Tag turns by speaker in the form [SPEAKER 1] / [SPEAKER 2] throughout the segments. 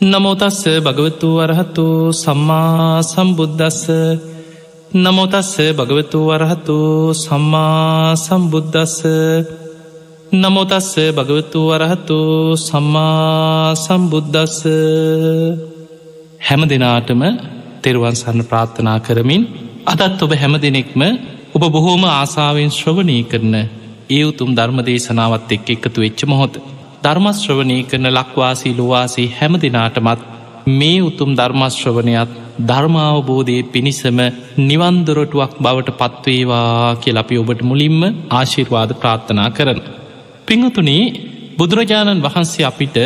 [SPEAKER 1] නමෝතස්ස භගවතු වරහතු සම්මා සම්බුද්ධස්ස නමෝතස්ස භගවතු වරහතු සම්මා සම්බුද්ධස්ස නමෝතස්ස භගවතු වරහතු සම්මා සම්බුද්ධස්ස හැම දෙනාටම තෙරුවන් සන්න ප්‍රාර්ථනා කරමින් අදත් ඔබ හැම දෙනෙක්ම ඔබ බොහෝම ආසාාවෙන් ශ්‍රවණය කරන ඒ උතුම් ධර්ම දේශනාවත් එක් එකතු වෙච්ච මොහොත ධර්මශ්‍රවනය කරන ලක්වාසී ලොවාසී හැම දෙනාටමත් මේ උතුම් ධර්මශ්‍රවනයත් ධර්මාවබෝධය පිණිසම නිවන්දොරටුවක් බවට පත්වේවා කියල අපි ඔබට මුලින්ම ආශිර්වාද ප්‍රාර්ථනා කරන. පිංහතුනේ බුදුරජාණන් වහන්සේ අපිට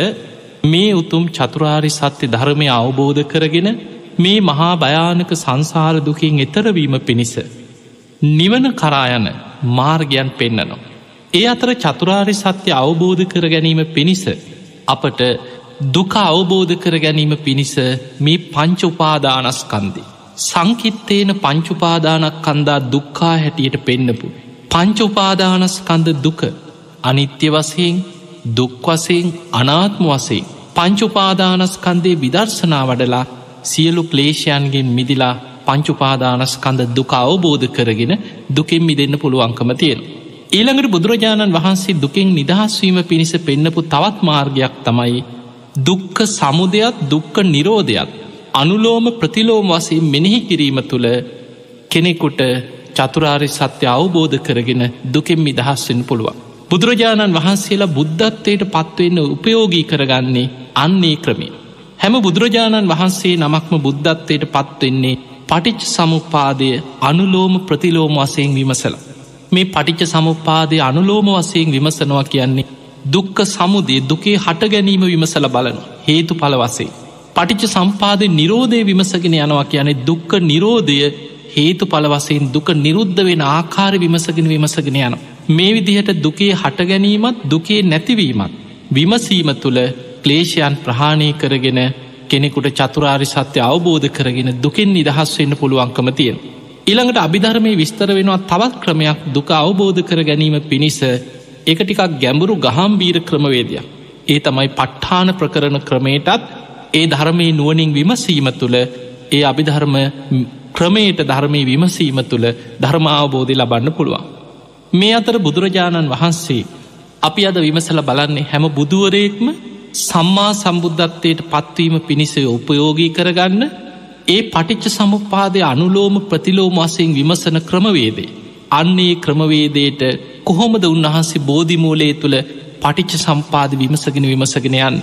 [SPEAKER 1] මේ උතුම් චතුරාරි සත්‍ය ධර්මය අවබෝධ කරගෙන මේ මහා භයානක සංසාර දුකින් එතරවීම පිණිස. නිවන කරායන මාර්ගයන් පෙන්න්නනවා. ඒ අතර චතුරාරි සත්‍ය අවබෝධ කර ගැනීම පිණිස අපට දුක අවබෝධ කර ගැනීම පිණිස මේ පංචුපාදානස්කන්දි. සංකිත්තේන පංචුපාදානක් කන්දා දුක්කා හැටියට පෙන්නපු. පංචුපාදානස්කන්ද දුක අනිත්‍ය වසයෙන් දුක්වසයෙන් අනාත්ම වසේ පංචුපාදානස්කන්දේ විදර්ශනා වඩලා සියලු ක්ලේෂයන්ගෙන් මිදිලා පංචුපාදානස්කන්ද දුක අවබෝධ කරගෙන දුකෙන් මිදන්න පුළුවන්කම තියෙන. ඊළඟට බුදුරජාණන් වහන්සේ දුකින් නිදහස්වීම පිණිස පෙන්නපු තවත් මාර්ගයක් තමයි දුක්ක සමුදයක් දුක්ක නිරෝධයක් අනුලෝම ප්‍රතිලෝම වසේ මෙනෙහි කිරීම තුළ කෙනෙකුට චතුරාරි සත්‍ය අවබෝධ කරගෙන දුකෙන් මිදහස්වෙන් පුළුවන්. බුදුරජාණන් වහන්සේලා බුද්ධත්වයට පත්වවෙන්න උපයෝගී කරගන්නේ අන්නේ ක්‍රමේ. හැම බුදුරජාණන් වහන්සේ නමක්ම බුද්ධත්වයට පත්වෙන්නේ පටිච් සමුපාදය අනුලෝම ප්‍රතිලෝම වසයෙන් විමසලා. මේ පටිච්ච සමුපාදය අනුලෝම වසයෙන් විමසනවා කියන්නේ දුක්ක සමුදේ දුකේ හට ගැනීම විමසල බලන හේතු පල වසේ. පටිච්ච සම්පාදය නිරෝධය විමසගෙන යනවා කියන්නේ දුක්ක නිරෝධය හේතු පලවසයෙන් දුක නිරුද්ධ වෙන ආකාර විමසගෙන විමසගෙන යන. මේ විදිහට දුකේ හට ගැනීමත් දුකේ නැතිවීමත්. විමසීම තුළ ක්ලේෂයන් ප්‍රහාණය කරගෙන කෙනෙකුට චතුරාරි සත්‍ය අවබෝධ කරගෙන දුකින් නිදහස් වෙන්න පුළුවන්කම තියෙන. ඉළඟට අභිධර්මය විස්තර වෙනවා තවත් ක්‍රමයක් දුක අවබෝධ කර ගැනීම පිණිස එක ටිකක් ගැඹුරු ගහම්බීර ක්‍රමවේදයක්. ඒ තමයි පට්ඨාන ප්‍රකරණ ක්‍රමයටත් ඒ ධර්මය නුවනින් විමසීම තුළ ඒ අභිධර්ම ක්‍රමයට ධර්මය විමසීම තුළ ධර්මාවබෝධය ලබන්න පුළුවන්. මේ අතර බුදුරජාණන් වහන්සේ අපි අද විමසල බලන්නේ හැම බුදුවරයෙක්ම සම්මා සම්බුද්ධත්වයට පත්වීම පිණිස උපයෝගී කරගන්න ඒ පටිච්ච සමුපාදය අනුලෝම ප්‍රතිලෝම වසයෙන් විමසන ක්‍රමවේදේ. අන්නේ ක්‍රමවේදයට කොහොමද උන්වහන්සේ බෝධිමූලේ තුළ පටිච්ච සම්පාද විමසගෙන විමසගෙනයන්.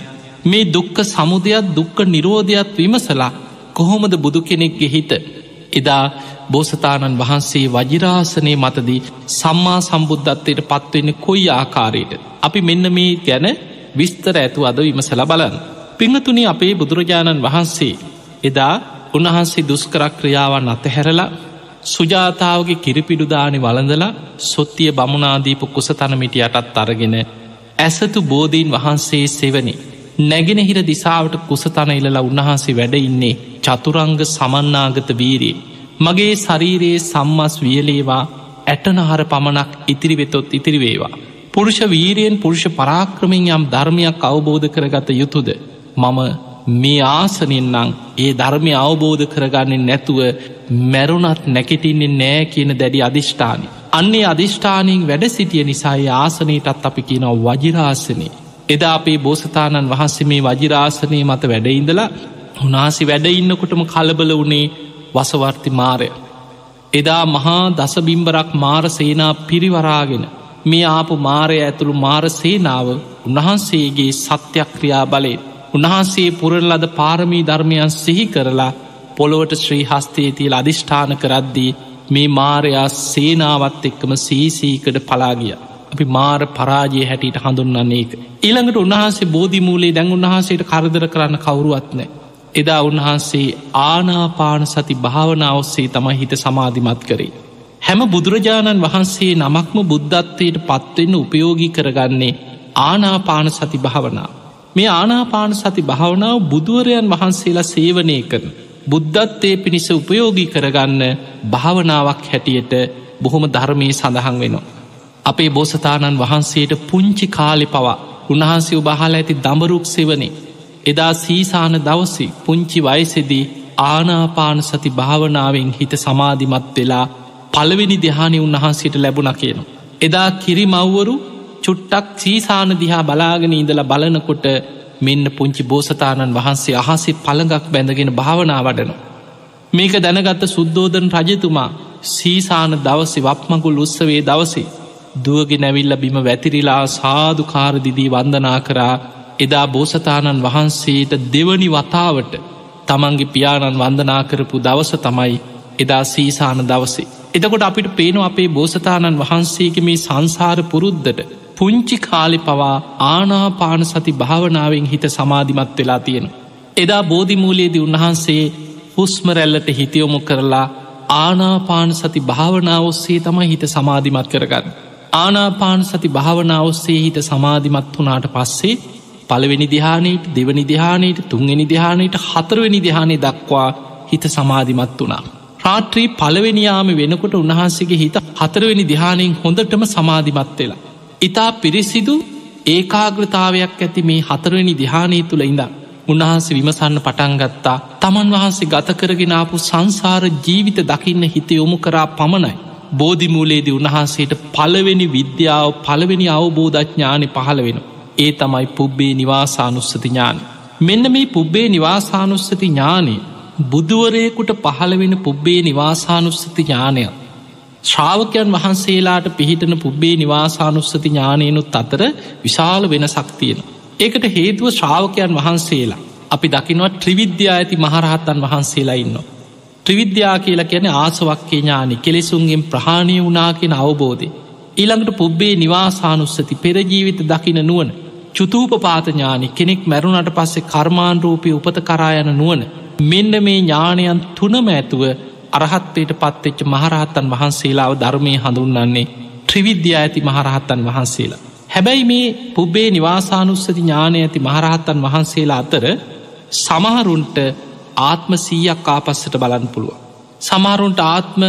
[SPEAKER 1] මේ දුක්ක සමුදයක් දුක්ක නිරෝධයක් විමසලා කොහොමද බුදු කෙනෙක්ගේ හිත. එදා බෝසතාණන් වහන්සේ වජිරාසනය මතදී සම්මා සම්බුද්ධත්වයට පත්වවෙන්න කොයි ආකාරයට. අපි මෙන්න මේ ගැන විස්තර ඇතු අද විමසල බලන්න. පිංහතුනි අපේ බුදුරජාණන් වහන්සේ එදා උන්වහන්සේ දුස්කරක් ක්‍රියාවන් අතහැරලා සුජාතාවගේ කිරිපිඩුදානි වළඳලා සොත්තිය බමුණනාදීපු කුසතනමිටි යටත් අරගෙන ඇසතු බෝධීන් වහන්සේ සෙවනි. නැගෙනහිර දිසාවට කුසතන ඉලලා උන්වහන්සේ වැඩ ඉන්නේ චතුරංග සමන්නාගත වීරී. මගේ ශරීරයේ සම්මස් වියලේවා ඇටනහර පමණක් ඉතිරිවෙතොත් ඉතිරිවේවා. පුරුෂ වීරයෙන් පුරුෂ පරාක්‍රමෙන් යම් ධර්මයක් අවබෝධ කරගත යුතුද. මම මේ ආසනෙන්නම් ඒ ධර්මය අවබෝධ කරගන්නෙන් නැතුව මැරුණත් නැකෙටින්නේ නෑ කියන දැඩි අධිෂ්ඨානි. අන්නේ අධිෂ්ඨානයෙන් වැඩ සිටිය නිසායි ආසනයටත් අපි කියනව වජිරාසනය. එදා අපේ බෝසතාණන් වහන්සේ මේ වජිරාසනය මත වැඩඉඳලා උනාසි වැඩඉන්නකොටම කලබල වනේ වසවර්ති මාරය. එදා මහා දසබිම්බරක් මාර සේනා පිරිවරාගෙන මේ ආපු මාරය ඇතුළු මාර සේනාව උන්වහන්සේගේ සත්‍යක්‍රියා බලේ උන්වහන්සේ පුරණ ලද පාරමී ධර්මයන් සිහි කරලා පොළොවට ශ්‍රී හස්තේ තියල අධිෂ්ඨාන කරද්දී මේ මාරයා සේනාවත් එක්කම සීසීකට පලාගිය. අපි මාර පරාජය හැටියට හඳුන්නන්නේ එක. ඊළඟට උන්වහන්සේ බෝධිමූලේ දැන් උන්වහන්සේට කරදර කරන්න කවරුවත්නෑ. එදා උන්වහන්සේ ආනාපාන සති භාවනා ඔස්සේ තමයි හිත සමාධිමත් කරේ. හැම බුදුරජාණන් වහන්සේ නමක්ම බුද්ධත්වයට පත්වෙන්න උපයෝගී කරගන්නේ ආනාපාන සති භාවනා. මේ ආනාපාන සති භාවනාව බුදුවරයන් වහන්සේලා සේවනය කරන. බුද්ධත්වය පිණිස උපයෝගී කරගන්න භාවනාවක් හැටියට බොහොම ධර්මය සඳහන් වෙනවා. අපේ බෝසතාණන් වහන්සේට පුංචි කාලෙ පවා උන්වහන්සේ උබහලා ඇති දඹරුක් සෙවනේ එදා සීසාන දවසි පුංචි වයසෙදී ආනාපාන සති භාවනාවෙන් හිත සමාධිමත් වෙලා පළවෙනි දෙහානි උන්වහන්සේට ලැබුණ කියනවා. එදා කිරිමව්වරු චුට්ටක් සීසාන දිහා බලාගෙන ඉඳලා බලනකොට මෙන්න පුංචි බෝසතාණන් වහන්සේ අහසේ පළඟක් බැඳගෙන භාවනා වඩනවා. මේක දැනගත්ත සුද්දෝදන රජතුමා සීසාන දවසි වප්මගුල් උත්සවේ දවසේ දුවගෙ නැවිල්ල බිම වැතිරිලා සාධකාරදිදී වන්දනා කරා එදා බෝසතාණන් වහන්සේට දෙවනි වතාවට තමන්ගේ පියාණන් වන්දනා කරපු දවස තමයි එදා සීසාන දවසේ. එතකොට අපිට පේන අපේ බෝසතාණන් වහන්සේගේ මේ සංසාර පුරුද්ධට පුංචි කාලි පවා ආනාපාන සති භාවනාවෙන් හිත සමාධිමත් වෙලා තියෙන. එදා බෝධිමූලයේදී උන්වහන්සේ හුස්මරැල්ලට හිතියොමු කරලා ආනාපාන සති භාවනාවස්සේ තමයි හිත සමාධිමත් කරගන්න. ආනාපාන සති භාවනාවස්සේ හිත සමාධිමත් වනාට පස්සේ පළවෙනි දිහානයට දෙවනි දිහානයට තුන්වෙනි දිහානයට හතරවෙනි දිහානය දක්වා හිත සමාධිමත් වනා. රාත්‍රී පළවෙනියාම වෙනකොට උන්වහන්සේගේ හිත හතරවෙනි දිහානයෙන් හොඳටම සමාධිමත් වෙලා. ඉතා පිරිසිදු ඒකාග්‍රතාවයක් ඇති මේ හතරවෙනි දිහානය තුළ ඉඳ උන්වහන්සේ විමසන්න පටන්ගත්තා තමන් වහන්සේ ගත කරගෙනාපු සංසාර ජීවිත දකින්න හිත යොමු කරා පමණයි. බෝධිමූලේදී උන්වහන්සේට පළවෙනි විද්‍යාව පළවෙනි අවබෝධඥානය පහළ වෙන. ඒ තමයි පුබ්බේ නිවාසානුස්සති ඥාන. මෙන්න මේ පුබ්බේ නිවාසානුස්සති ඥානය බුදුවරයකුට පහළවෙන පුබ්බේ නිවාසානුස්සති ඥානයක්. ශ්‍රාවකයන් වහන්සේලාට පිහිටන පුබ්බේ නිවාසානුස්සති ඥානයනුත් අතර විශාල වෙන සක්තියෙන. ඒකට හේතුව ශ්‍රාවකයන් වහන්සේලා අපි දකිනවා ත්‍රිවිද්‍යා ඇති මහරහත්තන් වහන්සේලා ඉන්නවා. ත්‍රිවිද්‍යා කියලා කියන ආසවක්කේ ඥානි කෙලෙසුන්ගෙන් ප්‍රහාණය වනා කියෙන අවබෝධය. ඊළඟට පුබ්බේ නිවාසානුස්සති පෙරජීවිත දකින නුවන චුතූපපාත ඥානි කෙනෙක් මැරුණට පස්සේ කර්මාණරූපය උපත කරායන නුවන මෙන්න මේ ඥානයන් තුනම ඇතුව අරහත්වයට පත්වෙච්ච මහරහත්තන් වහන්සේලාව ධර්මය හඳුන්නන්නේ ත්‍රිවිද්‍යා ඇති මහරහත්තන් වහන්සේලා. හැබැයි මේ පුබ්බේ නිවාසානුස්සති ඥානය ඇති මහරහත්තන් වහන්සේලා අතර සමහරුන්ට ආත්ම සීයක් ආපස්සට බලන්න පුළුව. සමහරුන්ට ආත්ම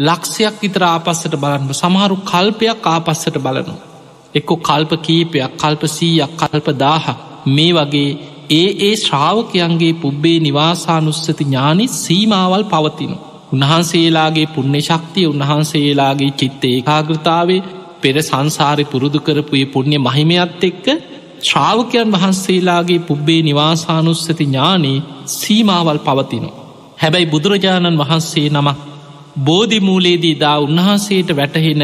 [SPEAKER 1] ලක්ෂයක් විතර ආපස්සට බලන්න සමහරු කල්පයක් ආපස්සට බලනු. එක්කො කල්ප කීපයක් කල්ප සීයක් කල්ප දාහ මේ වගේ ඒ ඒ ශ්‍රාවකයන්ගේ පුබ්බේ නිවාසානුස්සති ඥානි සීමාවල් පවතිනු. උන්වහන්සේලාගේ පුුණ්‍ය ශක්තිය උන්වහන්සේලාගේ චිත්ත ඒකාගෘතාවේ පෙර සංසාරය පුරුදු කරපුයේ පුුණ්‍ය මහිමයත් එක්ක ශ්‍රාවකයන් වහන්සේලාගේ පුබ්බේ නිවාසානුස්සති ඥානයේ සීමාවල් පවතිනු. හැබැයි බුදුරජාණන් වහන්සේ නමක් බෝධිමූලේදී දා උන්වහන්සේට වැටහෙන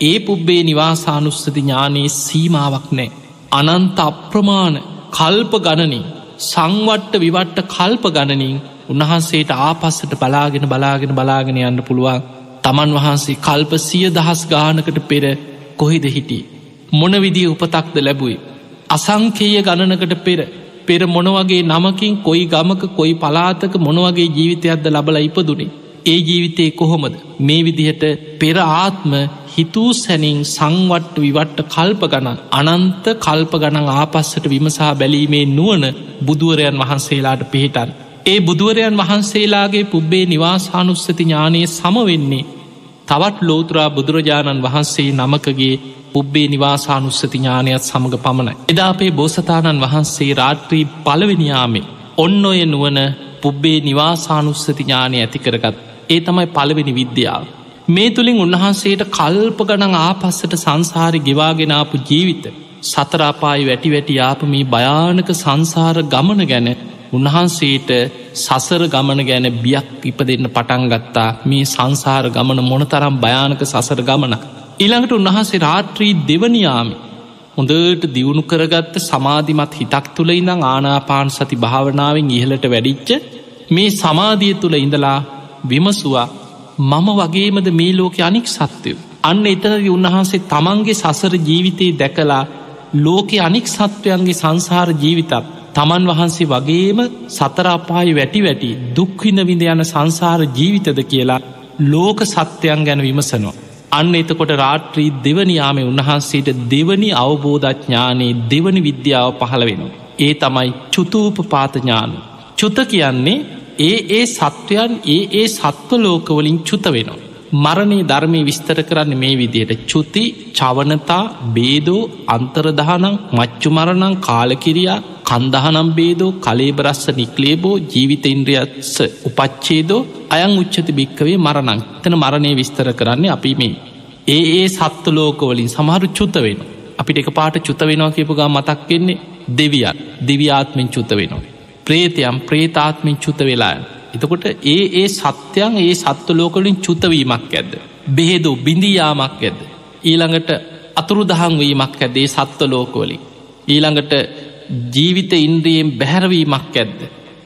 [SPEAKER 1] ඒ පුබ්බේ නිවාසානුස්සති ඥානයේ සීමාවක් නෑ. අනන්ත අප්‍රමාණ කල්ප ගණනින් සංවට්ට විවට්ට කල්ප ගණනින් උන්වහන්සේට ආපස්සට බලාගෙන බලාගෙන බලාගෙන යන්න පුළුවන් තමන් වහන්සේ කල්ප සිය දහස් ගානකට පෙර කොහිද හිටි. මොන විදිී උපතක්ද ලැබුයි. අසංකේය ගණනකට පෙර පෙර මොනවගේ නමකින් කොයි ගමක කොයි පලාතක මොනවගේ ජීවිතයක්ද ලබල ඉපදුනේ. ඒ ජීවිතයේ කොහොමද මේ විදිහට පෙර ආත්ම හිතූ සැනින් සංවට්ට විවට්ට කල්ප ගණන් අනන්ත කල්ප ගණන් ආපස්සට විමසා බැලීමේ නුවන බුදුවරයන් වහන්සේලාට පිහිටන්. ඒ බුදුවරයන් වහන්සේලාගේ පුබ්බේ නිවාසානුස්සති ඥානය සමවෙන්නේ තවත් ලෝතුරා බුදුරජාණන් වහන්සේ නමකගේ පුබ්බේ නිවාසානුස්සති ඥානයත් සමඟ පමණයි. එදා අපේ බෝසතාණන් වහන්සේ රාත්‍රී පලවෙනියාමේ ඔන්න ඔය නුවන පුබ්බේ නිවාසානුස්සති ඥානය ඇති කරගත් ඒ තමයි පළවෙනි විද්‍යාව. මේ තුළින් උන්වහන්සේට කල්ප ගනං ආපස්සට සංසාරි ගෙවාගෙනාපු ජීවිත සතරාපායි වැටි වැටි ආපමී භයානක සංසාර ගමන ගැන උන්වහන්සේට සසර ගමන ගැන බියක් ඉප දෙන්න පටන්ගත්තා මේ සංසාර ගමන මොනතරම් භයානක සසර ගමන. ඉළඟට උන්වහන්සේ රාත්‍රී දෙවනියාමි හොඳට දියුණු කරගත්ත සමාධිමත් හිතක් තුළ ඉඳං ආනාපාන සති භාවනාවෙන් ඉහලට වැඩිච්ච මේ සමාධිය තුළ ඉඳලා විමසවා මම වගේමද මේ ලෝක අනික් සත්‍යය. අන්න එතනදි උන්වහන්සේ තමන්ගේ සසර ජීවිතයේ දැකලා ලෝකෙ අනික් සත්වයන්ගේ සංසාර ජීවිතත් තමන් වහන්සේ වගේම සතරාපායි වැටි වැටි දුක්විඳ විඳ යන සංසාර ජීවිතද කියලා ලෝක සත්‍යයන් ගැන විමසනවා. අන්න එතකොට රාත්‍රී දෙවනියාමේ උන්වහන්සේට දෙවනි අවබෝධඥානයේ දෙවනි විද්‍යාව පහළ වෙනවා. ඒ තමයි චුතූප පාතඥාන. චුත කියන්නේ ඒ ඒ සත්වයන් ඒ ඒ සත්ව ලෝකවලින් චුත වෙනවා. මරණේ ධර්මය විස්තර කරන්න මේ විදියට චුති චවනතා බේදෝ අන්තරදහනං මච්චු මරණං කාලකිරියා කන්දහනම් බේදෝ කලේබරස්ස නික්ලේබෝ ජීවිත ඉන්ද්‍රියත්ස උපච්චේදෝ අයං උච්චති භික්කවේ මරණං. තන මරණය විස්තර කරන්නේ අපි මේ. ඒ ඒ සත්තු ලෝකවලින් සමහරු චුත්ත වෙන අපිට එක පාට චුත වෙනවා කියපුගා මතක් වෙන්නේ දෙවියන්. දිව්‍යාත්මෙන් චුත වෙනවා. ප්‍රේතයම් ප්‍රේතාත්මෙන් චුත වෙලායන් එතකොට ඒ ඒ සත්‍යයන් ඒ සත්ව ලෝකලින් චුතවීමක් ඇද්ද? බෙහෙදු බිඳියාමක් ඇද ඊළඟට අතුරු දහං වීමක් ඇදේ සත්ව ලෝකෝලින් ඊළඟට ජීවිත ඉන්ද්‍රියෙන් බැහැරවීමක් ඇද්ද?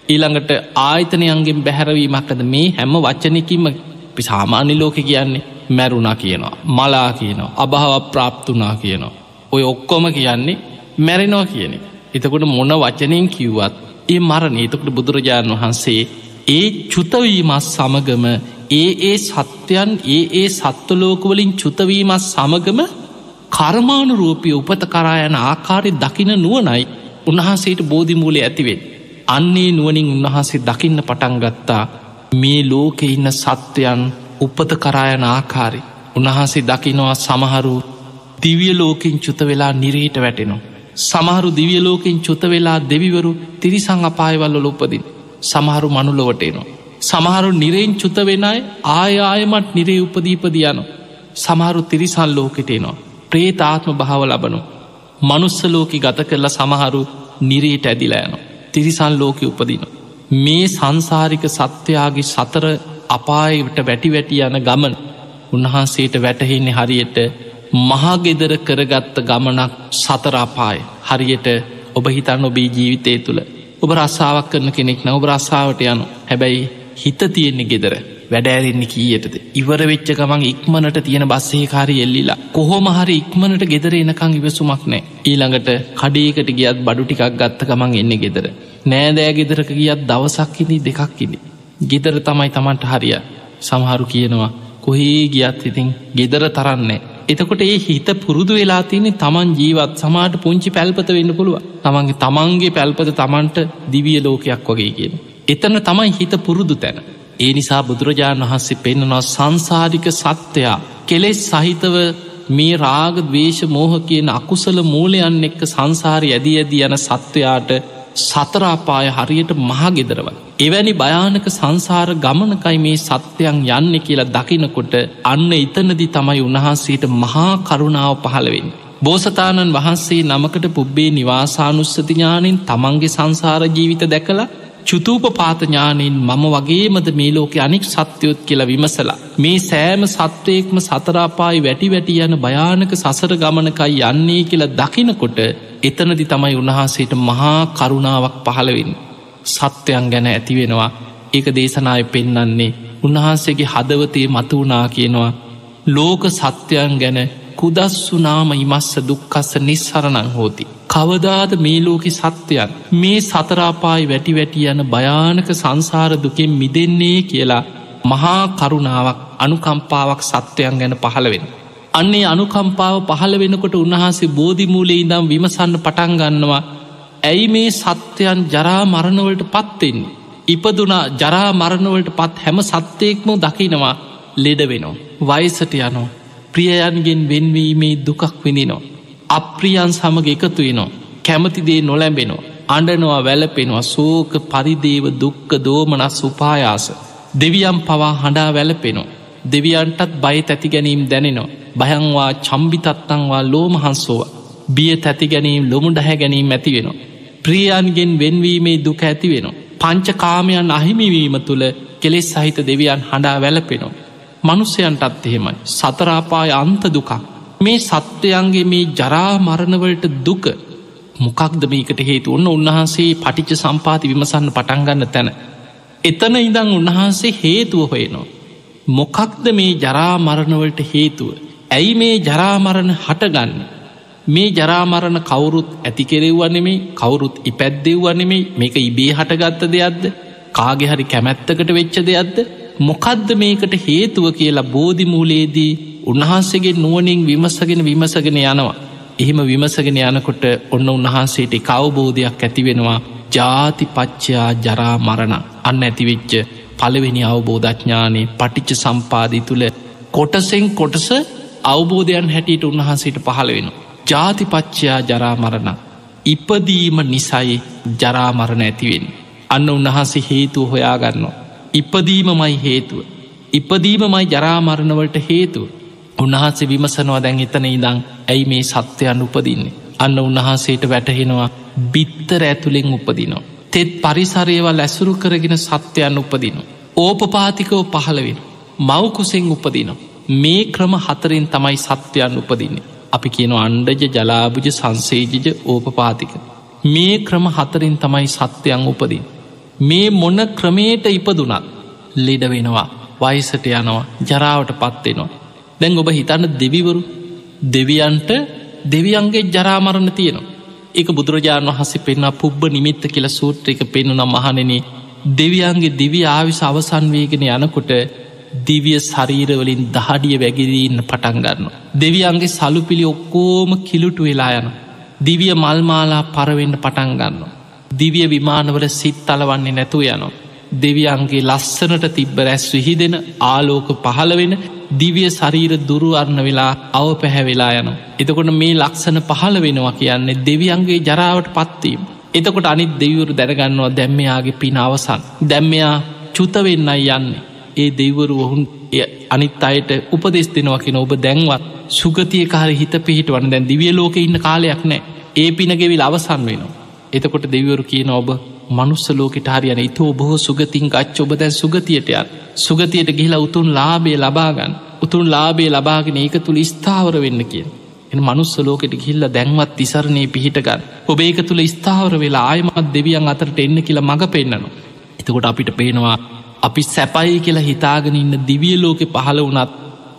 [SPEAKER 1] ඊළඟට ආයතනයන්ගෙන් බැහැරවීමක් ඇද මේ හැම වච්චනකින්ම පිසාමාන්‍ය ලෝක කියන්නේ මැරුණා කියනවා මලා කියනවා අභාව ප්‍රාප්තුනා කියනවා. ඔය ඔක්කොම කියන්නේ මැරෙනවා කියන එතකොට මොන වචනයෙන් කිව්වත් ඒ මරණ ඒතකට බුදුරජාණන් වහන්සේ ඒ චුතවීමත් සමගම ඒ ඒ සත්‍යයන් ඒ ඒ සත්වලෝකවලින් චුතවීමත් සමගම කර්මාණුරූපය උපත කරා යන ආකාරය දකින නුවනයි උන්වහන්සේට බෝධිමූලය ඇතිවෙන්. අන්නේ නුවනින් උන්වහන්සේ දකින්න පටන්ගත්තා මේ ලෝකෙ ඉන්න සත්‍යයන් උපත කරායන ආකාරි. උන්වහන්සේ දකිනවා සමහරු දිවිය ලෝකින් චුත වෙලා නිරේට වැටෙනවා. සමහරු දිවිය ලෝකින් චුත වෙලා දෙවිවරු තිරිසං අපායවල්ල උපදින් සමහරු මනුලොවටේනවා. සමහරු නිරෙන් චුත වෙනයි ආයායමත් නිරේ උපදීපදියනු. සමහරු තිරිසල් ලෝකෙටේනවා. ප්‍රේතාත්ම භාව ලබනු. මනුස්සලෝකි ගත කරලා සමහරු නිරේට ඇදිලෑනු. තිරිසල් ලෝකෙ උපදින. මේ සංසාරික සත්‍යයාගේ සතර අපායට වැටි වැටි යන ගමන් උන්වහන්සේට වැටහෙන්නේ හරියට මහාගෙදර කරගත්ත ගමනක් සතරාපාය හරියට ඔබ හිතන්න ඔබේ ජීවිතය තුළ ඔබ රස්සාාවක් කරන කෙනෙක් නව රස්සාාවට යනු හැබැයි හිත තියෙන්නේ ගෙදර වැඩෑරෙන්නේ කීයටද? ඉවර වෙච්ච ගමන් ඉක්මනට තියෙන බස්සේ කාරි එල්ලිලා. කොහොම හරි ඉක්මනට ගෙදර එනකං ඉවසුමක් නෑ ඊළඟට කඩේකට ගියත් බඩු ටිකක් ගත්ත ගමන් එන්න ගෙදර. නෑදෑ ගෙදරක ගියත් දවසක්කිනි දෙකක්කිනි ගෙදර තමයි තමන්ට හරිය සමහරු කියනවා කොහේ ගියත් ඉතින් ගෙදර තරන්නේ එතකොට ඒ හිත පුරුදු වෙලා තියන්නේ තමන් ජීවත් සමාට පුංචි පැල්පත වෙන්න පුළුව තමන්ගේ තමන්ගේ පැල්පත තමන්ට දිවිය ලෝකයක් වගේ කියන. එතන තමයි හිත පුරුදු තැන. ඒ නිසා බුදුරජාණන් වහන්සේ පෙන්න්නනවා සංසාධික සත්‍යයා කෙලෙස් සහිතව මේ රාග දවේශ මෝහ කියන අකුසල මූලයන් එක්ක සංසාරය ඇදී ඇදී යන සත්වයාට සතරාපාය හරියට මහගෙදරව. එවැනි භයානක සංසාර ගමනකයි මේ සත්‍යයන් යන්න කියලා දකිනකොට අන්න එතනදි තමයි උන්වහන්සේට මහා කරුණාව පහළවෙන්. බෝසතාණන් වහන්සේ නමකට පුබ්බේ නිවාසානුස්සතිඥානෙන් තමන්ගේ සංසාර ජීවිත දැකලා චුතූප පාතඥානයෙන් මම වගේමද මේ ලෝක අනික් සත්‍යයොත් කියලා විමසලා. මේ සෑම සත්වයෙක්ම සතරාපායි වැටි වැටි යන භයානක සසර ගමනකයි යන්නේ කියලා දකිනකොට එතනදි තමයි උන්වහන්සේට මහා කරුණාවක් පහළවෙන්. සත්‍යයන් ගැන ඇතිවෙනවා ඒක දේශනාය පෙන්නන්නේ උන්වහන්සේගේ හදවතේ මතුවනා කියනවා ලෝක සත්‍යයන් ගැන කුදස්සුනාම ඉමස්ස දුක්කස්ස නිස්සරණං හෝති. කවදාද මේ ලෝකෙ සත්‍යයන් මේ සතරාපායි වැටි වැටි යන භයානක සංසාර දුකෙන් මිදෙන්නේ කියලා මහා කරුණාවක් අනුකම්පාවක් සත්‍යයන් ගැන පහළවෙන. අන්නේ අනුකම්පාව පහළ වෙනකොට උන්වහන්සේ බෝධිමූලේ ඉදම් විමසන්න පටන්ගන්නවා ඇයි මේ සත්‍යයන් ජරා මරණවලට පත්වෙන්නේ. ඉපදුනා ජරා මරණවලට පත් හැම සත්‍යයෙක්ම දකිනවා ලෙඩ වෙනවා. වයිසට යනෝ. ප්‍රියයන්ගෙන් වෙන්වීමේ දුකක් විඳිනවා. අප්‍රියන් සමග එකතුවෙනවා. කැමතිදේ නොලැඹෙනවා. අඩනවා වැලපෙනවා සෝක පරිදේව දුක්ක දෝමනස් උපායාස. දෙවියම් පවා හඬා වැලපෙනවා. දෙවියන්ටත් බය තැති ගැනීම් දැනෙනවා. භයංවා චම්බිතත්තංවා ලෝමහන්සෝව. බිය තැති ගැනීම් ලොමු ඩහැ ගැනීම් ඇති වෙනවා. ප්‍රියයන්ගෙන් වෙන්වීමේ දුක ඇති වෙනවා. පංචකාමයන් අහිමිවීම තුළ කෙලෙස් සහිත දෙවියන් හඬා වැලපෙනවා. මනුස්සයන්ටත් එහෙමයි සතරාපාය අන්ත දුකක් මේ සත්‍යයන්ගේ මේ ජරා මරණවලට දුක මොකක්ද මේකට හේතු ඔන්න උන්වහන්සේ පටිච සම්පාති විමසන්න පටන්ගන්න තැන. එතන ඉදං උන්වහන්සේ හේතුව හොයනවා. මොකක්ද මේ ජරාමරණවලට හේතුව. ඇයි මේ ජරාමරණ හටගන්න. මේ ජරාමරණ කවුරුත් ඇති කෙරෙව්වනෙමේ කවුරුත් ඉපැද්දෙව්වනෙමේ මේක ඉබේ හටගත්ත දෙයක්ද කාගෙහරි කැමැත්තකට වෙච්ච දෙයක්ද මොකද්ද මේකට හේතුව කියලා බෝධිමූලයේදී උන්වහන්සේගේ නුවනින් විමසගෙන විමසගෙන යනවා. එහෙම විමසගෙන යනකොට ඔන්න උන්වහන්සේට කවබෝධයක් ඇතිවෙනවා ජාති පච්චයා ජරා මරණ අන්න ඇතිවෙච්ච පළවෙනි අවබෝධඥානයේ පටිච්ච සම්පාධී තුළ කොටසෙන් කොටස අවබෝධයන් හැටියට උන්වහන්සේට පහළ වෙන. ජාතිපච්චයා ජරා මරණ ඉපදීම නිසයි ජරාමරණ ඇතිවෙන්. අන්න උන්වහන්සේ හේතුව හොයාගන්නවා. ඉපදීමමයි හේතුව. ඉපදීමමයි ජරාමරණවලට හේතුව. උන්වහන්සේ විමසනවා දැන් එතන ඉදං ඇයි මේ සත්‍යයන් උපදින්නේ. අන්න උන්වහන්සේට වැටහෙනවා බිත්තර ඇතුළෙන් උපදිනවා. තෙත් පරිසරයවල් ඇසුරු කරගෙන සත්‍යයන් උපදින. ඕපපාතිකව පහළවෙන. මවකුසෙන් උපදිනවා. මේ ක්‍රම හතරෙන් තමයි සත්‍යයන් උපදින්නේ. අපි කියන අන්ඩජ ජලාභජ සංසේජජ ඕපපාතික. මේ ක්‍රම හතරින් තමයි සත්‍යයන් උපදින්. මේ මොන ක්‍රමේට ඉපදුනත් ලෙඩ වෙනවා වයිසට යනවා ජරාවට පත්වෙනවා. දැන් ඔබ හිතන්න දෙවිවරු දෙවියන්ට දෙවියන්ගේ ජරාමරණ තියෙනවා. එක බුදුරජාණන් වහසේ පෙන්න්න පුබ්බ නිමිත්ත කියල සූත්‍රික පෙන්නුනම් මහනෙන දෙවියන්ගේ දිවි ආවිස අවසන්වේගෙන යනකොට දිවිය ශරීරවලින් දහඩිය වැගිරීන්න පටන්ගන්න. දෙවියන්ගේ සලුපිළි ඔක්කෝම කිලුටු වෙලා යන. දිවිය මල්මාලා පරවෙන්න පටන්ගන්න. දිවිය විමානවල සිත් තලවන්නේ නැතුව යනවා. දෙවියන්ගේ ලස්සනට තිබ්බ රැස් විහිදෙන ආලෝක පහළවෙන දිවිය ශරීර දුරුවරණ වෙලා අව පැහැවෙලා යන. එතකොට මේ ලක්ෂණ පහළ වෙනවා කියන්නේ දෙවියන්ගේ ජරාවට පත්වීම. එතකොට අනිත් දෙවරු දැනගන්නවා දැම්මයාගේ පින අවසන්. දැම්මයා චුතවෙන්නයි යන්නේ. ඒ දෙවරු ඔහුන් අනිත් අයට උපදෙස් දෙනවකින ඔබ දැන්වත් සුගතිය කාර හිත පිහිට වන දැන් දිවිය ලෝක ඉන්න කාලයක් නෑ ඒ පිනගෙවිල් අවසන් වෙනවා. එතකොට දෙවරු කියන ඔබ මනුස්ස ලෝකට හරියන ඉතෝ බොහෝ සුගතින් ගච්ච ඔබ දැන් සුගතියටයන් සුගතියට ගිහිලා උතුන් ලාබේ ලබාගන්න උතුන් ලාබේ ලබාගෙන ඒක තුළ ස්ථාවර වෙන්න කිය එ මනුස්ස ලෝකට ගිල්ල දැන්වත් තිසරණය පිහිටගන්න ඔබ ඒක තුළ ස්ථාවර වෙලා ආයමත් දෙවියන් අතරට එන්න කියලා මඟ පෙන්න්නනවා එතකොට අපිට පේනවා අපි සැපයි කියලා හිතාගෙන ඉන්න දිවිය ලෝකෙ පහළ වනත්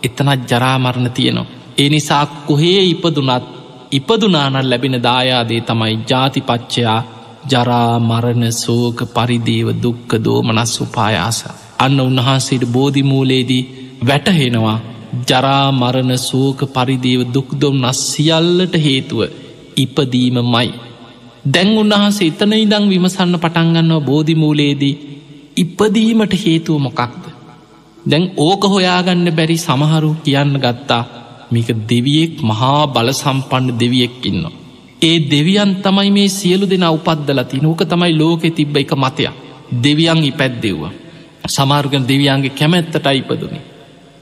[SPEAKER 1] එතනත් ජරාමරණ තියෙනවා. ඒ නිසා කොහේ ඉපදුනත් ඉපදුනානල් ලැබෙන දායාදේ තමයි ජාතිපච්චයා ජරාමරණ සෝක පරිදේව දුක්ක දෝමනස් උපායාස. අන්න උන්වහන්සේට බෝධිමූලේදී වැටහෙනවා ජරාමරණ සෝක පරිදේව දුක්දොම් නස් සියල්ලට හේතුව ඉපදීම මයි. දැන් උන්වහන්සේ එතන ඉදං විමසන්න පටන්ගන්නවා බෝධිමූලේදී ඉපදීමට හේතුව මොකක්ද. දැන් ඕක හොයාගන්න බැරි සමහරු කියන්න ගත්තා මේක දෙවියෙක් මහා බල සම්පන්න දෙවියෙක් ඉන්න. ඒ දෙවියන් තමයි මේ සියලු දෙෙන උපද්දලති නෝක තමයි ලෝකෙ තිබ්බ එක මතයක් දෙවියන් ඉපැද්දෙව්වා. සමාර්ගන දෙවියන්ගේ කැමැත්තට ඉපදුනි.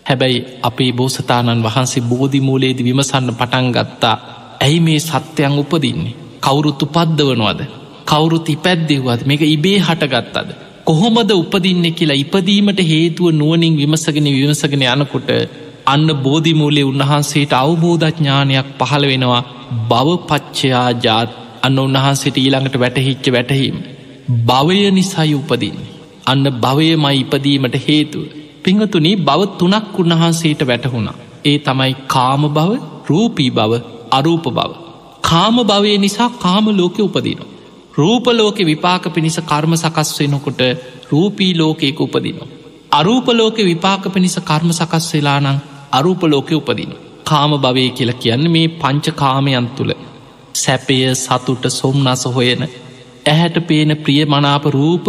[SPEAKER 1] හැබැයි අපේ බෝසතාණන් වහන්සේ බෝධිමූලේද විමසන්න පටන් ගත්තා ඇයි මේ සත්‍යයන් උපදින්නේ. කවුරුත්තු පද්දවනවාද. කවුරුත් ඉපැද්දෙව්වත් මේක ඉබේ හටගත්තද. කොහොමද උපදින්න කියලා ඉපදීමට හේතුව නුවනින් විමසගෙන විමසගෙන යනකොට අන්න බෝධිමූලේ උන්වහන්සේට අවබෝධඥානයක් පහළ වෙනවා බව පච්චයා ජාත් අන්න උන්වහන්සේට ඊළඟට වැටහිච්ච වැටහීම. භවය නිසයි උපදින්. අන්න භවයමයි ඉපදීමට හේතුව. පිංහතුනි බව තුනක් උන්වහන්සේට වැටහුණා. ඒ තමයි කාම බව රූපී බව අරූප බව. කාම භවය නිසා කාම ලෝකෙ උපදිනවා. රූපලෝක විපාක පිණිස කර්ම සකස් වෙනකොට රූපී ලෝකයක උපදිනවා. අරූපලෝක විපාක පිණිස කර්ම සකස් වෙලානං අරූපලෝකය උපදින. කාම භවය කියලා කියන්න මේ පංච කාමයන් තුළ සැපය සතුට සොම්නස හොයන ඇහැට පේන ප්‍රිය මනාප රූප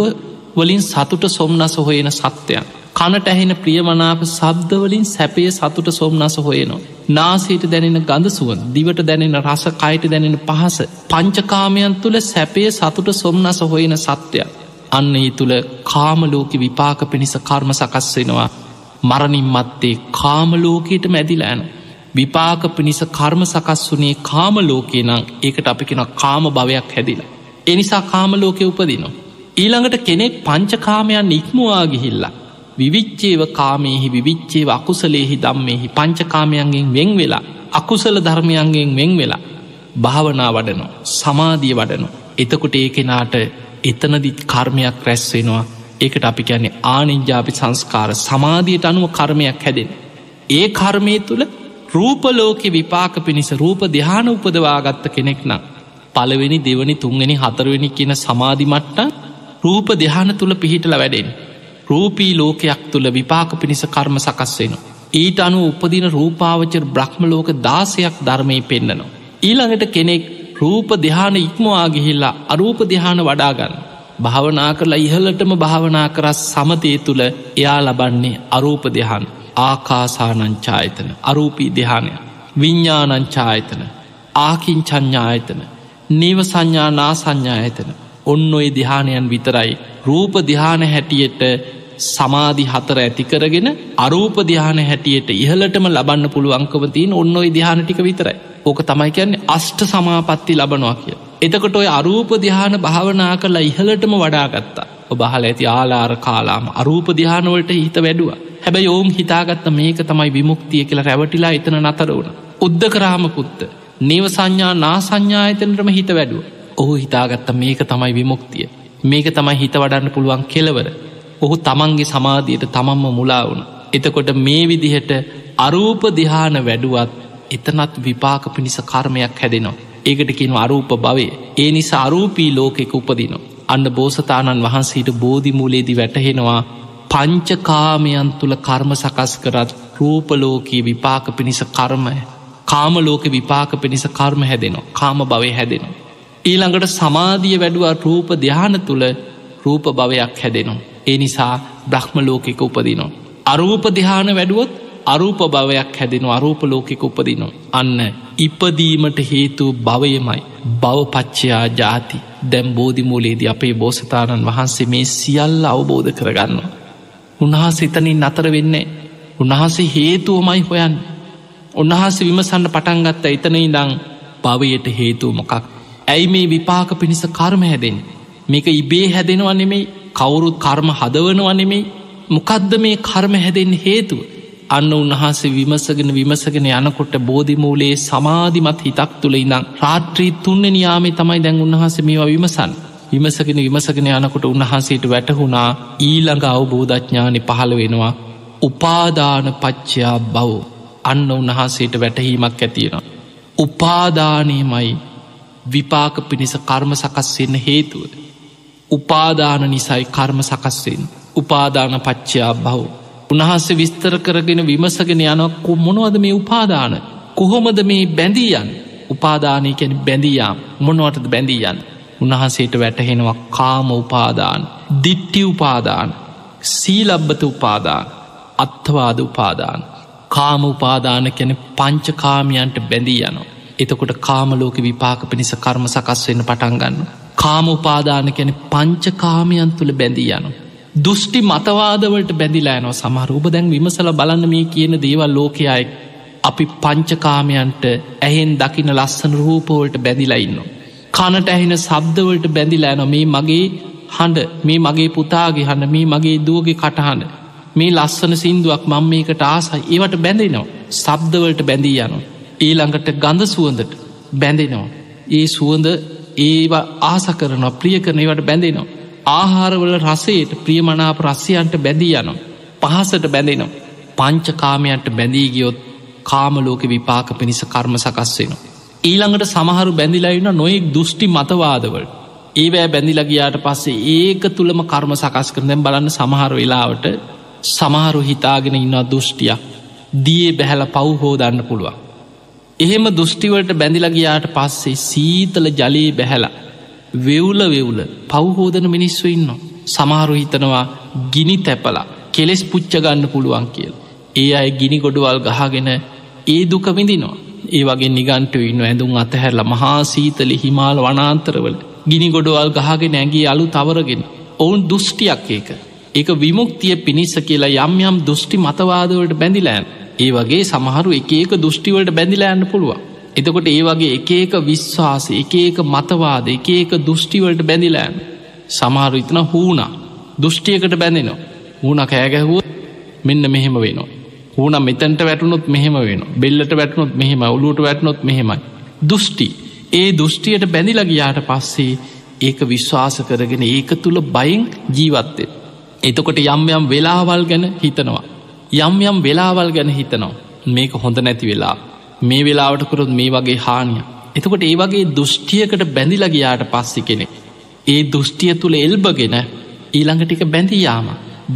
[SPEAKER 1] වලින් සතුට සොම්නස හොයන සත්‍යයන්. කනට ඇහෙන ප්‍රියමනාප සබ්දවලින් සැපේ සතුට සොම්නස හොයනවා. නාසේට දැනෙන ගඳ සුවන් දිවට දැනෙන රස කයිට දැනෙන පහස පංචකාමයන් තුළ සැපේ සතුට සොම්නස හොයන සත්‍යයක්. අන්න ඒ තුළ කාමලෝක විපාක පිණිස කර්ම සකස් වෙනවා. මරණින් මත්තේ කාමලෝකයට මැදිලෑන. විපාක පිණිස කර්ම සකස් වනේ කාමලෝකේ නං ඒකට අපි කෙන කාම භවයක් හැදිලා. එනිසා කාමලෝකය උපදිනවා. ඊළඟට කෙනෙක් පංචකාමයන් ඉක්මවා ගිහිල්ලා. විවිච්චේව කාමයෙහි විවිච්චේව අකුසලේහි දම්මෙහි පංචකාමයන්ගෙන් වෙන් වෙලා අකුසල ධර්මයන්ගෙන් වෙන් වෙලා භාවනා වඩනො සමාධිය වඩනො එතකොට ඒ කෙනාට එතනදිත් කර්මයක් රැස්වෙනවා ඒකට අපි කියන්නේ ආනිජ්‍යාපි සංස්කාර සමාධියට අනුව කර්මයක් හැදෙන. ඒ කර්මය තුළ රූපලෝකෙ විපාක පිණිස රූප දෙහාන උපදවාගත්ත කෙනෙක් නම් පළවෙනි දෙවනි තුන්ගනි හතරවෙනි කියන සමාධිමට්ට රූප දෙහාන තුළ පිහිටල වැඩෙන්. රූපී ලෝකයක් තුළ විපාක පිණිස කර්ම සකස් වෙන. ඊට අනු උපදින රූපාවචර බ්‍රහ්මලෝක දාසයක් ධර්මය පෙන්න්නනවා. ඊළඟට කෙනෙක් රූප දෙහාන ඉක්මවා ගිහිල්ලා අරූප දෙහාන වඩාගන්න. භාවනා කරලා ඉහලටම භාවනා කරස් සමතය තුළ එයා ලබන්නේ අරූප දෙහන් ආකාසානංචායතන අරූපී දෙහානය විඤ්ඥානංචායතන ආකින් චඥායතන නීව සංඥා නා සංඥා ඇතන ඔන්න ඔය දිහානයන් විතරයි රූප දිහාන හැටියට සමාධි හතර ඇතිකරගෙන අරූප දිහාන හැටියට ඉහලටම ලබන්න පුළුවන්කවතින් ඔන්න ඔයි දිහාන ටික විතරයි ඕක තමයි කියන්නේ අෂ්ට සමාපත්ති ලබනවා කිය. එතකොට ඔය අරූප දිහාන භාවනා කරලා ඉහලටම වඩාගත්තා ඔබහල ඇති ආලාර කාලාම අරූප දිහානවලට හිත වැඩුව. හැබැයි ඔවුන් හිතාගත්ත මේක තමයි විමුක්තිය කියලා රැවටිලා එතන නතර වුණ. උද්ද කරාමකුත්ත නීව සංඥා නා සංඥායතනටම හිත වැඩුව. ඔහු හිතාගත්ත මේක තමයි විමුක්තිය. මේක තමයි හිත වඩන්න පුළුවන් කෙලවර. ඔහු තමන්ගේ සමාධියට තමන්ම මුලා වුණ. එතකොට මේ විදිහට අරූප දිහාන වැඩුවත් එතනත් විපාක පිණිස කර්මයක් හැදෙනවා. ඒකටකින් අරූප භවය ඒ නිසා අරූපී ලෝකෙක උපදිනවා අන්න බෝසතාණන් වහන්සේට බෝධිමූලේදි වැටහෙනවා පංචකාමයන් තුළ කර්ම සකස් කරත් රූපලෝකී විපාක පිණිස කර්මය කාමලෝක විපාක පිණිස කර්ම හැදෙනවා කාම භවය හැදෙනවා. ඊළඟට සමාධිය වැඩුවා රූප ධ්‍යාන තුළ රූප භවයක් හැදෙනවා. ඒ නිසා බ්‍රහ්ම ලෝකෙක උපදිනවා. අරූප දිහාන වැඩුවොත් අරූප භවයක් හැදෙන අරූප ලෝකෙක උපදිනවා. අන්න ඉපදීමට හේතු භවයමයි බවපච්චයා ජාති. දැම් බෝධිමූලේදී අපේ බෝසතාණන් වහන්සේ මේ සියල්ල අවබෝධ කරගන්න. උන්හාස එතනින් නතර වෙන්නේ උන්වහන්සේ හේතුවමයි හොයන් උන්වහන්ස විමසන්න පටන්ගත්ත එතන ඉදං භවයට හේතුව මොකක්? ඇයි මේ විපාක පිණිස කර්ම හැදෙන් මේක ඉබේ හැදෙනවා නෙමෙයි කවුරුත් කර්ම හදවනවා නෙමෙයි. මොකක්ද මේ කර්ම හැදෙන් හේතුව? අන්න උන්වහන්සේ විමසගෙන විමසගෙන යනකොට බෝධිමූලේ සමාධිමත් හිතක් තුළ ඉඳං රාත්‍රී තුන්න නියාමේ තමයි දැන් උන්වහස මේවා විමසන් විමසගෙන විමසගෙන යනකොට උන්වහන්සේට වැටහුණා ඊළඟ අවබෝධඥානි පහළ වෙනවා උපාදාන පච්චයා බව අන්න උන්වහන්සේට වැටහීමක් ඇතියෙනවා. උපාදානයමයි විපාක පිණිස කර්ම සකස්වෙන්න හේතුව. උපාදාන නිසයි කර්ම සකස්වෙන් උපාදාන පච්චයා බව්. උන්හන්සේ විස්තර කරගෙන විමසගෙන යනක් මොනවද මේ උපාදාන කොහොමද මේ බැඳීයන් උපාදානය කැන බැඳීයාම් මොනවටද බැඳීයන් උන්වහන්සේට වැටහෙනවා කාම උපාදාන දිට්ටි උපාදාන සීලබ්බත උපාදාන අත්වාද උපාදාන කාම උපාදාන කැන පංචකාමයන්ට බැඳී යනවා. එතකොට කාමලෝක විපාක පිණිස කර්ම සකස් වෙන්න පටන්ගන්න. කාම උපාදාන කැන පංචකාමයන් තුළ බැඳී යනු. දුෘෂ්ටි මතවාදවලට බැඳිලෑනවා සමහරූප දැන් විමසල බලන්න මේ කියන දේවල් ලෝකයයි අපි පංචකාමයන්ට ඇහෙන් දකින ලස්සන රූපවලට බැඳිලයින්න. කනට ඇහෙන සබ්දවලට බැඳිලෑන මේ මගේ හඬ මේ මගේ පුතාගේ හඬ මේ මගේ දුවගේ කටහඬ මේ ලස්සන සින්දුවක් මං මේකට ආසයි ඒවට බැඳෙනවා සබ්දවලට බැඳී යනු. ඊළඟට ගඳ සුවඳට බැඳෙනවා. ඒ සුවඳ ඒවා ආස කරනවා ප්‍රිය කරනවට බැඳෙනවා. ආහාරවල රසයට ප්‍රියමනාප රස්්‍යයන්ට බැඳී යනවා. පහසට බැඳෙනවා. පංචකාමයන්ට බැඳීගියොත් කාමලෝක විපාක පිණිස කර්ම සකස්වෙනවා. ඊළඟට සමහරු බැඳිලයින්න නොයෙක් දෘෂ්ටි මතවාදවල්. ඒවෑ බැඳිලගයාට පස්සේ ඒක තුළම කර්ම සකස් කරනෙන් බලන්න සමහර වෙලාවට සමහරු හිතාගෙන ඉන්නවා දෘෂ්ටියක් දිය බැහැල පව්හෝදන්න පුළුවන්. එහෙම දෘෂ්ටිවලට බැඳිලගයාට පස්සේ සීතල ජලයේ බැහැලා වෙවුල වෙවුල පව්හෝදන මිනිස්සු ඉන්න. සමහරු හිතනවා ගිනි තැපලා කෙලෙස් පුච්චගන්න පුළුවන් කියල්. ඒ අය ගිනි ගොඩුවල් ගහගෙන ඒ දුක විඳිනවා. ඒ වගේ නිගන්ට ඉන්න ඇඳුම් අතහැරල මහා සීතලි හිමාල වනාන්තරවල ගිනි ගොඩුවල් ගහගෙන ඇගේ අලු තවරගෙන ඔවුන් දෘෂ්ටියක් ඒක ඒක විමුක්තිය පිණිස කියලා යම් යම් දෘෂ්ටි මතවාදවලට බැඳිලෑන් ඒ වගේ සමහරු එක ඒක දෘෂ්ටිවලට බැඳිලෑන්න පුළුව එතකොට ඒ වගේ එක ඒක විශ්වාස එක ඒක මතවාද එක ඒක දෘෂ්ටිවලට බැඳිලෑන් සමහරු ඉතන හූුණ දෘෂ්ටියකට බැඳෙනවා. හූුණ කෑගැහුව මෙන්න මෙහෙම වෙනවා. හූන මෙතැන්ට වැටුනොත් මෙහෙම වෙන බෙල්ලට වැටනොත් මෙහෙම ඔලුට වැටනොත් මෙහෙමයි. දෘෂ්ටි. ඒ දෘෂ්ටියට බැඳිලගයාට පස්සේ ඒක විශ්වාස කරගෙන ඒක තුළ බයින් ජීවත්තේ එතකොට යම් යම් වෙලාවල් ගැන හිතනවා. යම් යම් වෙලාවල් ගැන හිතනවා. මේක හොඳ නැති වෙලා. මේ වෙලාවටකරොත් මේ වගේ හානිය. එතකොට ඒ වගේ දෘෂ්ටියකට බැඳිලගයාට පස්සි කෙනෙ. ඒ දෘෂ්ටිය තුළ එල්බගෙන ඊළඟටික බැඳියාම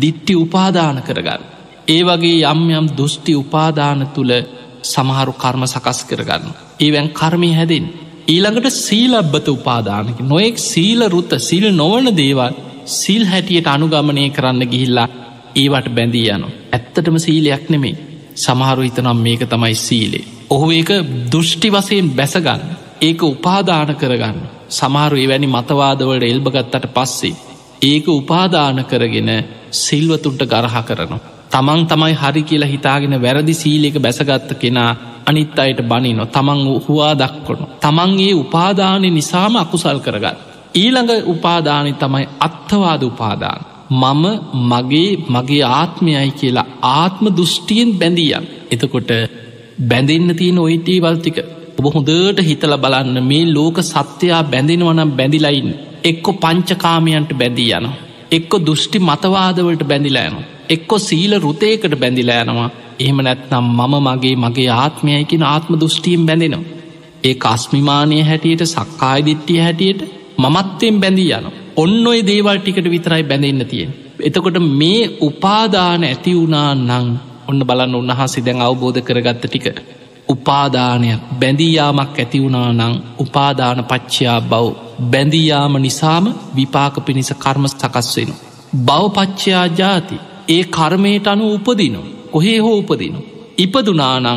[SPEAKER 1] දිට්ටි උපාදාන කරගන්න. ඒ වගේ යම් යම් දෘෂ්ටි උපාදාන තුළ සමහරු කර්ම සකස් කරගන්න. ඒවැන් කර්මය හැදෙන්. ඊළඟට සීලබ්බත උපාදානක නොයෙක් සීල රුත්ත සිල් නොවන දේවල් සිල් හැටියට අනුගමනය කරන්න ගිහිල්ලා ඒවට බැඳී යනු. ඇත්තටම සීලයක් නෙමෙයි සමහරු හිතනම් මේක තමයි සීලේ. ඔහු ඒක දෘෂ්ටි වසයෙන් බැසගන්න ඒක උපාදාන කරගන්න සමහරු එවැනි මතවාදවලට එල්බගත්තට පස්සේ ඒක උපාදාන කරගෙන සිල්වතුන්ට ගරහ කරනවා. තමන් තමයි හරි කියලා හිතාගෙන වැරදි සීලක බැසගත්ත කෙනා අනිත් අයට බනිනො තමන් හවා දක්කොනු. තමන්ගේ උපාදානය නිසාම අකුසල් කරගත්. ඊළඟ උපාදානය තමයි අත්ථවාද උපාදාන. මම මගේ මගේ ආත්මයයි කියලා ආත්ම දෘෂ්ටියෙන් බැඳියන්. එතකොට බැඳෙන්න්න තියෙන ඔයිටී වල්තික ඔබ හොඳට හිතල බලන්න මේ ලෝක සත්‍යයා බැඳෙනවනම් බැඳිලයින් එක්කො පංචකාමයන්ට බැඳී යන. එක්කො දෘෂ්ටි මතවාදවලට බැඳිලෑන. එක්කො සීල රුතයකට බැඳිලෑනවා එහෙම නැත්නම් මම මගේ මගේ ආත්මයකින ආත්ම දෘෂ්ටියෙන් බැඳෙනවා. ඒ අස්මිමානය හැටියට සක්කායිදිට්ටිය හැටියට මමත්තයෙන් බැඳී යන. ඔන්න ඔය දේවල් ටිකට විතරයි බැඳන්න තියෙන්. එතකොට මේ උපාදාන ඇති වුණා නං ඔන්න බලන්න උන්වහන්සේ දැන් අවබෝධ කරගත්ත ටික. උපාදානයක් බැඳීයාමක් ඇතිවුණා නං උපාදාන පච්චයා බව් බැඳීයාම නිසාම විපාක පිණිස කර්ම සකස් වෙන. බවපච්චයා ජාති ඒ කර්මයට අනු උපදිනු කොහේ හෝ උපදිනු. ඉපදුනානං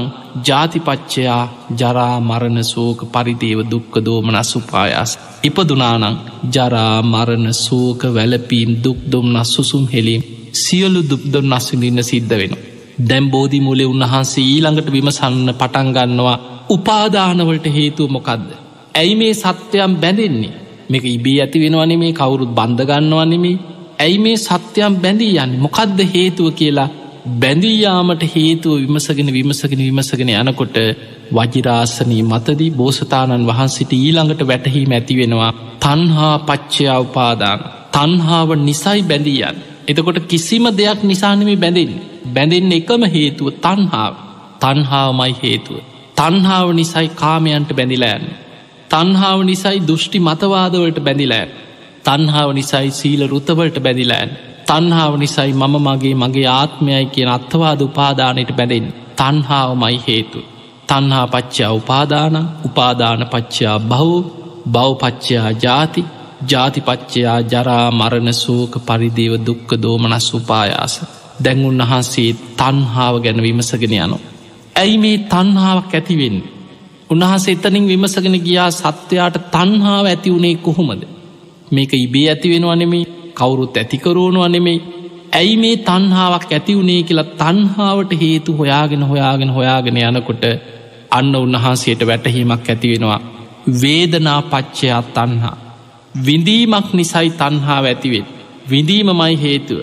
[SPEAKER 1] ජාතිපච්චයා ජරා මරණ සෝක පරිදේව දුක්ක දෝමන සුපායාස්. ඉපදුනානං ජරා මරණ සෝක වැලපීම් දුක් දුම්න සුසුම් හෙලීම් සියලු දුක්දොන් නස්විඳන්න සිද්ධ වෙන. දැම් බෝධි මුලේ උන්වහන්සේ ඊළඟට විමසන්න පටන්ගන්නවා උපාදානවලට හේතුව මොකක්ද. ඇයි මේ සත්‍යයම් බැඳෙන්නේ? මේක ඉබේ ඇති වෙනවන මේ කවුරුත් බන්ධගන්නවනෙමේ ඇයි මේ සත්‍යයම් බැඳී යන්න? මොකක්ද හේතුව කියලා බැඳීයාමට හේතුව විමසගෙන විමසගෙන විමසගෙන යනකොට වජිරාසනී මතදී බෝසතාණන් වහන්සිට ඊළඟට වැටහීම ඇති වෙනවා තන්හා පච්චයා උපාදාන. තන්හාාව නිසයි බැඳීයන් එතකොට කිසිම දෙයක් නිසානමි බැඳෙන් බැඳෙන්න. එකම හේතුව තන්හාාව තන්හාාවමයි හේතුව. තන්හාාව නිසයි කාමයන්ට බැඳිලෑන් තන්හාාව නිසයි දෘෂ්ටි මතවාදවලට බැඳිලෑන් තන්හාාව නිසයි සීල රුතවලට බැඳිලෑන් තන්හාාව නිසයි මම මගේ මගේ ආත්මයයි කියන අත්වාද උපාදානයට බැඳෙන් තන්හාාවමයි හේතු. තන්හා පච්චා උපාදාන උපාදාන පච්චා බහු බෞපච්චයා ජාති ජාතිපච්චයා ජරා මරණ සෝක පරිදේව දුක්ක දෝමනස් උපායාස. දැන් උන්වහන්සේ තන්හාාව ගැන විමසගෙන යනු. ඇයි මේ තන්හාාවක් ඇතිවෙන්න. උන්හස එතනින් විමසගෙන ගියා සත්වයාට තන්හාාව ඇති වුණේ කොහොමද. මේක ඉබේ ඇති වෙනවනෙමේ කවුරුත් ඇතිකරුණු අනෙමෙයි ඇයි මේ තන්හාාවක් ඇති වුණේ කියලා තන්හාාවට හේතු හොයාගෙන හොයාගෙන හොයාගෙන යනකොට අන්න උන්වහන්සේට වැටහීමක් ඇතිවෙනවා වේදනා පච්චයා තන්හා විඳීමක් නිසයි තන්හාාව ඇතිවෙන් විඳීමමයි හේතුව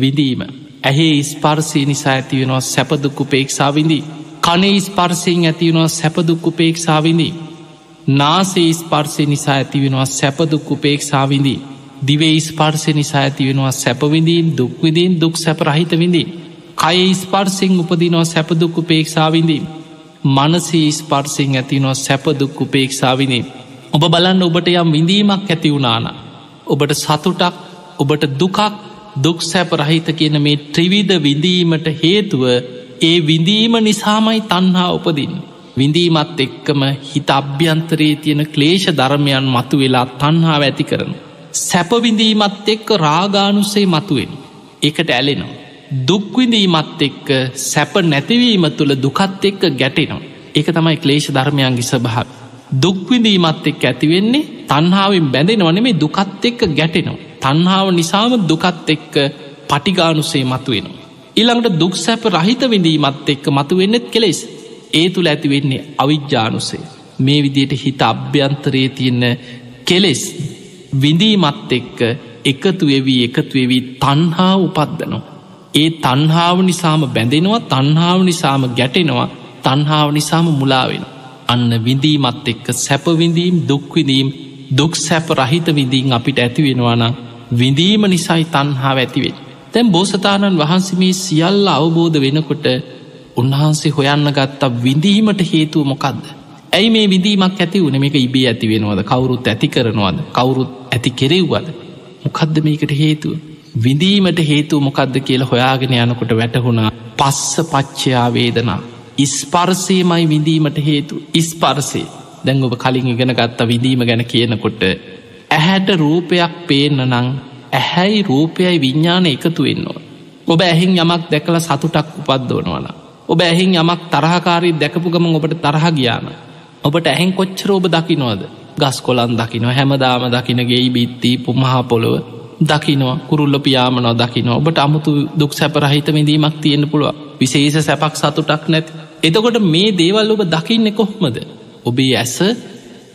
[SPEAKER 1] විඳීම ඇහේ ස්පර්සය නිසා ඇතිවෙනවා සැපදුක්කු පේක්ෂා විඳී කනේ ස්පර්සයෙන් ඇතිවෙනවා සැපදුක්කු පේක්ෂා විඳී නාසේ ස්පර්සය නිසා ඇතිවෙනවා සැපදුක්කු පේක්ෂා විඳී දිවේ ස්පර්සය නිසා ඇතිවෙනවා සැපවිඳීන් දුක්විදීන් දුක් සැප රහිත විඳී. කය ස්පර්සිං උපදිනවා සැපදුක්කු පේක්ෂාවිඳී. මනසේ ස්පර්සිං ඇතිනවා සැපදුක්කු පේක්ෂාවිනී. ඔබ බලන්න ඔබට යම් විඳීමක් ඇති වුණාන. ඔබට සතුටක් ඔබට දුකක් දුක් සැප රහිත කියන මේ ත්‍රිවිධ විඳීමට හේතුව ඒ විඳීම නිසාමයි තන්හා උපදින්. විඳීමත් එක්කම හිත අභ්‍යන්තරයේ තියෙන ක්ලේෂ ධර්මයන් මතු වෙලා තන්හා ඇති කරනු. සැපවිඳීමත් එක්ක රාගානුසේ මතුවෙන් එකට ඇලෙනවා. දුක්විඳීමත් එක්ක සැප නැතිවීම තුළ දුකත් එක්ක ගැටෙනවා. ඒක තමයි ක්ලේෂ ධර්මයන්ගි සභහක්. දුක්විඳීමත් එක්ක ඇතිවෙන්නේ තන්හාාවෙන් බැඳෙනවන මේ දුකත් එක්ක ගැටෙනවා. තන්හාාව නිසාම දුකත් එක්ක පටිගානුසේ මතුවෙනවා. ඉළඟට දුක් සැප රහිත විඳීමත් එක්ක මතුවෙන්නෙත් කෙලෙස් ඒ තුළ ඇතිවෙන්නේ අවිද්‍යානුසේ. මේ විදියට හිත අභ්‍යන්තරයේ තියන්න කෙලෙස් විඳීමත් එක්ක එකතු වෙවී එකතු වෙවී තන්හා උපද්දනවා. ඒ තන්හාාව නිසාම බැඳෙනවා තන්හාාව නිසාම ගැටෙනවා තන්හාාව නිසාම මුලාවෙන. අන්න විඳීමත් එක්ක සැපවිඳීම් දුක්විදීම් දුක් සැප රහිත විඳීන් අපිට ඇතිවෙනවාන විඳීම නිසයි තන්හා ඇතිවෙන්. තැම් බෝසතාණන් වහන්සේ මේ සියල්ල අවබෝධ වෙනකොට උන්වහන්සේ හොයන්න ගත්තා විඳීමට හේතුව මොකක්ද. ඇයි මේ විදීමක් ඇති වුණ මේක ඉබේ ඇති වෙනවද? කවුරුත් ඇති කරනවද? කවුරුත් ඇති කෙරෙව්වද? මොකක්ද මේකට හේතුව? විඳීමට හේතුව මොකක්ද කියලා හොයාගෙන යනකොට වැටහුණා පස්ස පච්චයා වේදනා. ඉස්පර්සයමයි විඳීමට හේතු ඉස්පර්සේ දැන් ඔබ කලින් ඉගෙන ගත්ත විඳීම ගැන කියනකොට ඇහැට රූපයක් පේන්න නං ඇහැයි රූපයයි විඤ්ඥාන එකතු වෙන්නවා. ඔබ ඇහින් යමක් දැකල සතුටක් උපද්දෝනවන. ඔබ ඇහින් යමක් තරහකාරී දැකපු ගම ඔබට තරහ ගියාන. ඔබට ඇහෙන් කොච්චර ඔබ දකිනවාද ගස් කොලන් දකිනවා හැමදාම දකිනගේ බිත්ති පුමහා පොළොව දකිනවා කුරුල්ල පියාමනෝ දකිනවා ඔබට අමුතු දුක් සැපරහිත විඳීමක් තියෙන පුළුව විශේෂ සැපක් සතුටක් නැත් එතකොට මේ දේවල් ඔබ දකින්න කොහොමද? ඔබේ ඇස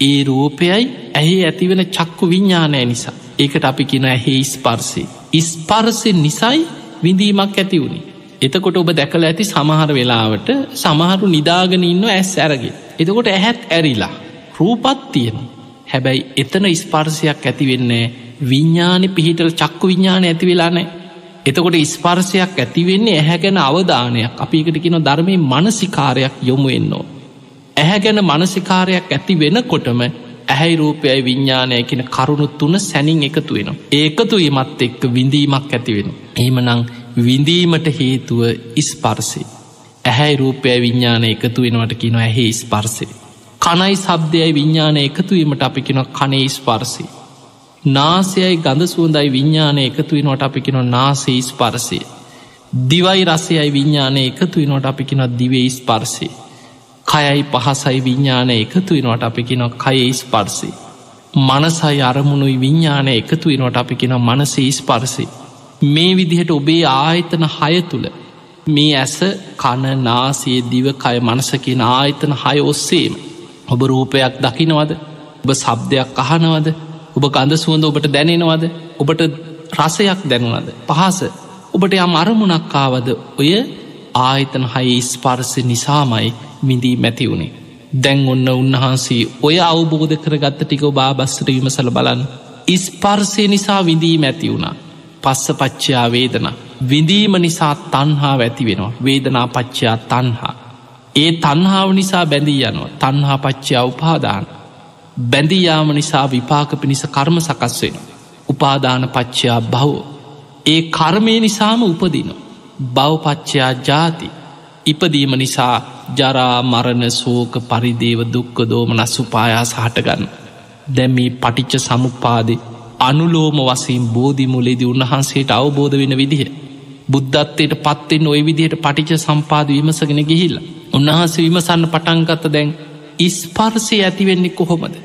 [SPEAKER 1] ඒ රූපයයි ඇහි ඇතිවෙන චක්කු විඤ්ඥානය නිසා. ඒකට අපි කියෙන ඇහි ස්පර්සි ඉස්පර්සෙන් නිසයි විඳීමක් ඇති වුණේ එතකොට ඔබ දැකල ඇති සමහර වෙලාවට සමහරු නිදාගෙන ඉන්න ඇස් ඇරගේ එතකොට ඇහැත් ඇරිලා රූපත් තියෙන හැබැයි එතන ස්පර්සයක් ඇතිවෙන්නේ විඤ්ඥාන පිහිටල් චක්කු විඤ්ඥාන ඇති වෙලානෑ එතකොට ස්පර්සයක් ඇතිවෙන්නේ ඇහැ ගැන අවධානයක් අපිකට කියන ධර්මය මනසිකාරයක් යොමු එන්නෝ. ඇහැ ගැන මනසිකාරයක් ඇති වෙනකොටම ඇහැයි රූපයයි විඤ්ඥානය කියෙන කරුණු තුන සැනින් එකතු වෙන. ඒකතු මත් එක්ක විඳීමක් ඇතිවෙන. ඒමනං විඳීමට හේතුව ඉස්පර්සේ. ඇහැයි රූපය විඤ්ඥාන එකතු වෙනවට කියන ඇහේ ස්පර්සේ. කනයි සබ්දයයි විඤ්ඥාන එකතුවීමට අපි කෙන කනේ ස්පර්සේ. නාසයයි ගඳ සුවඳයි විඤ්ඥානය එකතු වෙනට අපි කෙන නාසේ ස්පර්සය. දිවයි රසයයි විඤ්ඥානය එකතු වෙනට අපි කෙන දිවේ ස්පර්සේ. කයයි පහසයි විඤ්ඥානය එකතු වෙනට අපි කෙන කයේ ස්පර්සේ. මනසයි අරමුණුයි විඤ්ඥානය එකතු වෙනට අපි කෙන මනසේ ස්පර්සේ. මේ විදිහට ඔබේ ආයතන හය තුළ මේ ඇස කණ නාසේ දිවකය මනස කියෙන ආයතන හය ඔස්සේම ඔබ රූපයක් දකිනවද ඔබ සබ්දයක් අහනවද ඔබ ගඳ සුවඳ ඔබට දැනෙනවද? ඔබට රසයක් දැනුවද පහස. ඔබට යම් අරමුණක්කාවද ඔය ආයතන හයි ස්පර්ස නිසාමයි මිදී මැති වුණේ. දැන් ඔන්න උන්වහන්සේ ඔය අවබෝධ කරගත්ත ටික බාබස්සට විමසල බලන්න. ඉස්පර්සය නිසා විඳී මැති වුණා. පස්ස පච්චයා වේදන. විඳීම නිසා තන්හා ඇති වෙනවා. වේදනා පච්චයා තන්හා ඒ තන්හාාව නිසා බැඳී යනවා. තන්හා පච්චයා උපාදාන. බැඳීයාම නිසා විපාක පිණිස කර්ම සකස් වෙන. උපාදාන පච්චයා බව. ඒ කර්මය නිසාම උපදින. බවපච්චයා ජාති. ඉපදීම නිසා ජරා මරණ සෝක පරිදේව දුක්ක දෝම නස්සුපායාස හටගන්න. දැම්මී පටිච්ච සමුපාදේ අනුලෝම වසයෙන් බෝධිමුලේදී උන්වහන්සේට අවබෝධ වෙන විදිහ. බුද්ධත්වයට පත්වෙන් ඔය විදිහයට පටිච සම්පාද විමසගෙන ගිහිල්ල. උන්වහන්සේ විමසන්න පටන්ගත්ත දැන් ඉස්පර්සය ඇතිවෙන්නේ කොහොමද.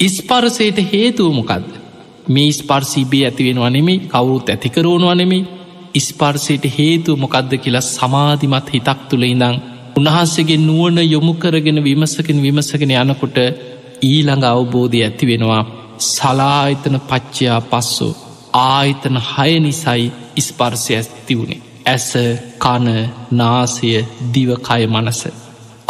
[SPEAKER 1] ඉස්පර්සයට හේතුවමොකක්ද. මේ ස්පර්සිබේ ඇතිවෙනවා නෙමේ කවුරුත් ඇතිකරෝනවා නෙමේ ඉස්පර්සයට හේතුව මොකක්ද කියලා සමාධිමත් හිතක් තුළ ඉඳං උන්වහන්සේගේ නුවන යොමු කරගෙන විමසකෙන විමසගෙන යනකොට ඊළඟ අවබෝධය ඇති වෙනවා සලාහිතන පච්චයා පස්සෝ ආයතන හය නිසයි ඉස්පර්සය ඇස්ති වුණේ ඇස කන නාසය දිවකය මනස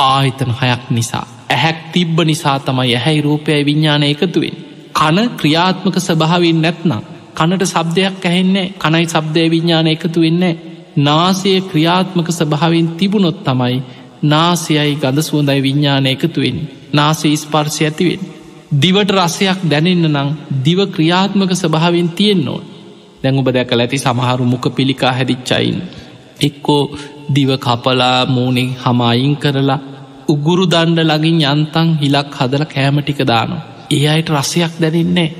[SPEAKER 1] ආයතන හයක් නිසා ඇහැක් තිබ්බ නිසා තමයි ඇහැයි රූපයයි විඤ්ඥාන එකතුවෙන්. කන ක්‍රියාත්මක ස්භාවින් නැත්නම්. කනට සබ්දයක් ඇහෙන්නේ කනයි සබ්දය විඤ්ඥාන එකතු වෙන්නේ. නාසය ක්‍රියාත්මක ස්භාවෙන් තිබුණොත් තමයි නාසයයි ගඳ සුවඳයි විඤ්ඥාන එකතුවෙන් නාසේ ස්පර්ශය ඇතිවෙන්. දිවට රසයක් දැනෙන්න නං දිව ක්‍රියාත්මක ස්භාවෙන් තියෙන් නෝ දැඟ ඔබ දැකල ඇති සමහරු මුක පිළිකා හැදිච්චයින්. එක්කෝ දිව කපලා මූනෙ හමයින් කරලා උගුරු දණ්ඩ ලගින් යන්තන් හිලක් හදල කෑමටික දානවා. ඒ අයට රසයක් දැනෙන්නේ.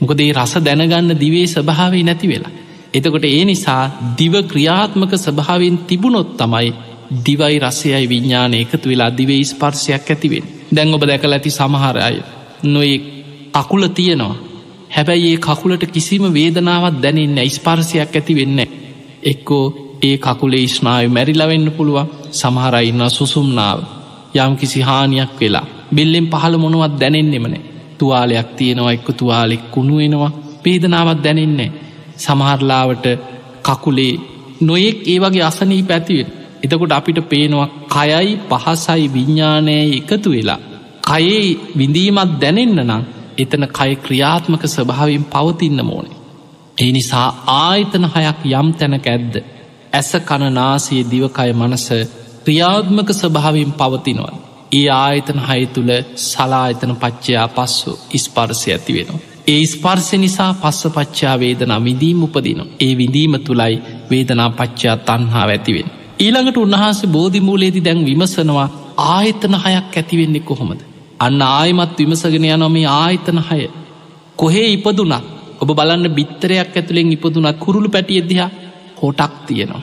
[SPEAKER 1] මොකදේ රස දැනගන්න දිවේ ස්භාවේ නැති වෙලා. එතකොට ඒ නිසා දිව ක්‍රියාත්මක ස්භාවෙන් තිබුණොත් තමයි දිවයි රසයයි විඤ්ඥාන එකතු වෙලා දිවේ ස්පර්ශයක් ඇතිවෙන්. දැන් ඔබ දැකල ඇති සමහරය නොයි කකුල තියෙනවා. හැබැයි ඒ කකුලට කිසිම වේදනාවත් දැනන්න ස්පර්ශයක් ඇති වෙන්න. එක්කෝ ඒ කකුලේ ස්නාව මැරිලවෙන්න පුළුවන් සමහරයින්න සුසුම්නාව යම් කිසි හානියක් වෙලා. බෙල්ලෙන් පහළ මොනුවත් දැනෙන්නෙමනේ තුවාලයක් තියෙනවා එක්ක තුවාලෙක් කුණුවෙනවා පේදනාවත් දැනෙන්නේ සමහරලාවට කකුලේ නොයෙක් ඒ වගේ අසනී පැතිවෙන් එතකොට අපිට පේනවා කයයි පහසයි විඤ්ඥානය එකතු වෙලා. කයේ විඳීමත් දැනෙන්න නම් එතන කය ක්‍රියාත්මක ස්වභාවෙන් පවතින්න මෝනේ ඒ නිසා ආයතන හයක් යම් තැනක ඇද්ද? ඇස කණනාසේ දිවකය මනස ක්‍රියාත්මක ස්වභාවෙන් පවතිනවා. ඒ ආයතන හය තුළ සලායතන පච්චයා පස්සු ඉස්පර්සය ඇති වෙනවා. ඒ ස්පර්සය නිසා පස්ස පච්චා වේදනා විඳීම උපදින. ඒ විඳීම තුළයි වේදනා පච්චා තන්හා ඇතිවෙන්. ඊළඟට උන්වහන්සේ බෝධිමූලේදි දැන් විමසනවා ආයතන හයක් ඇතිවෙන්නේ කොහොමද. අන්න ආයමත් විමසගෙන යනොමේ ආයතන හය. කොහේ ඉපදුනත් ඔබ බලන්න බිත්තරයක් ඇතුළෙන් ඉපදුනත් කුරුළු පැටියදිහා හොටක් තියෙනවා.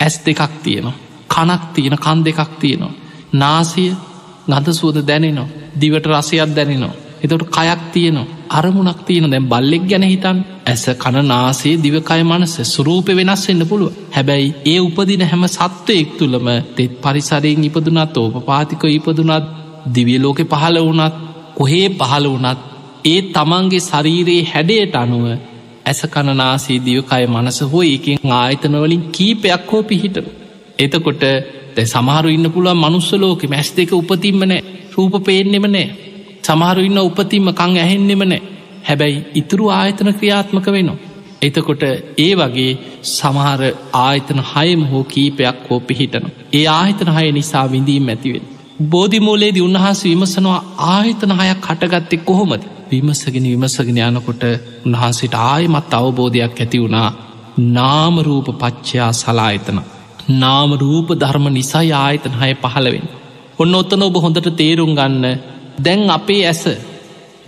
[SPEAKER 1] ඇස් දෙකක් තියෙනවා. කනක් තියෙන කන් දෙකක් තියෙනවා. නාසය ගඳ සුවද දැනෙනවා දිවට රසයක් දැනෙනවා. එතට කයක් තියනවා අරමුණක් තියෙන දැම් බල්ලෙක් ගැන හිතන් ඇස කණ නාසේ දිවකය මනස සුරූප වෙනස් වෙන්න පුළුව හැබැයි ඒ උපදින හැම සත්වයෙක් තුළම තෙත් පරිසරයෙන් ඉපදුනත් ඕප පාතික ඉපදුනත් දිවියලෝකෙ පහළ වනත් කොහේ පහළ වනත් ඒ තමන්ගේ ශරීරයේ හැඩයට අනුව ඇස කණනාසේ දිවකය මනස හෝ එකින් ආයතනවලින් කීපයක් හෝ පිහිට එතකොට දැ සමහරු ඉන්න පුළුව මනුස්සලෝක මැස් දෙක උපතිම්මනෑ රූප පේෙන්නෙම නෑ සමහරු ඉන්න උපතිම්ම කං ඇහෙන්නෙම නෑ හැබැයි ඉතුරු ආයතන ක්‍රියාත්මක වෙනවා. එතකොට ඒ වගේ සමහර ආයතන හයම හෝ කීපයක් හෝ පිහිටන. ඒ ආයතන හය නිසා විඳීම් ඇතිවෙන. බෝධිමූලේදී උන්වහස විමසනවා ආයතන හයක් කටගත්තෙක් කොහොමද විමසගෙන විමසගෙන යනකොට උන්හන්සේට ආයමත් අවබෝධයක් ඇති වුණා නාමරූප පච්චයා සලායතන. නාමරූප ධර්ම නිසා ආයතන හය පහළවෙන්. ඔන්න ඔත්තන ඔබ හොඳට තේරුම් ගන්න. දැන් අපේ ඇස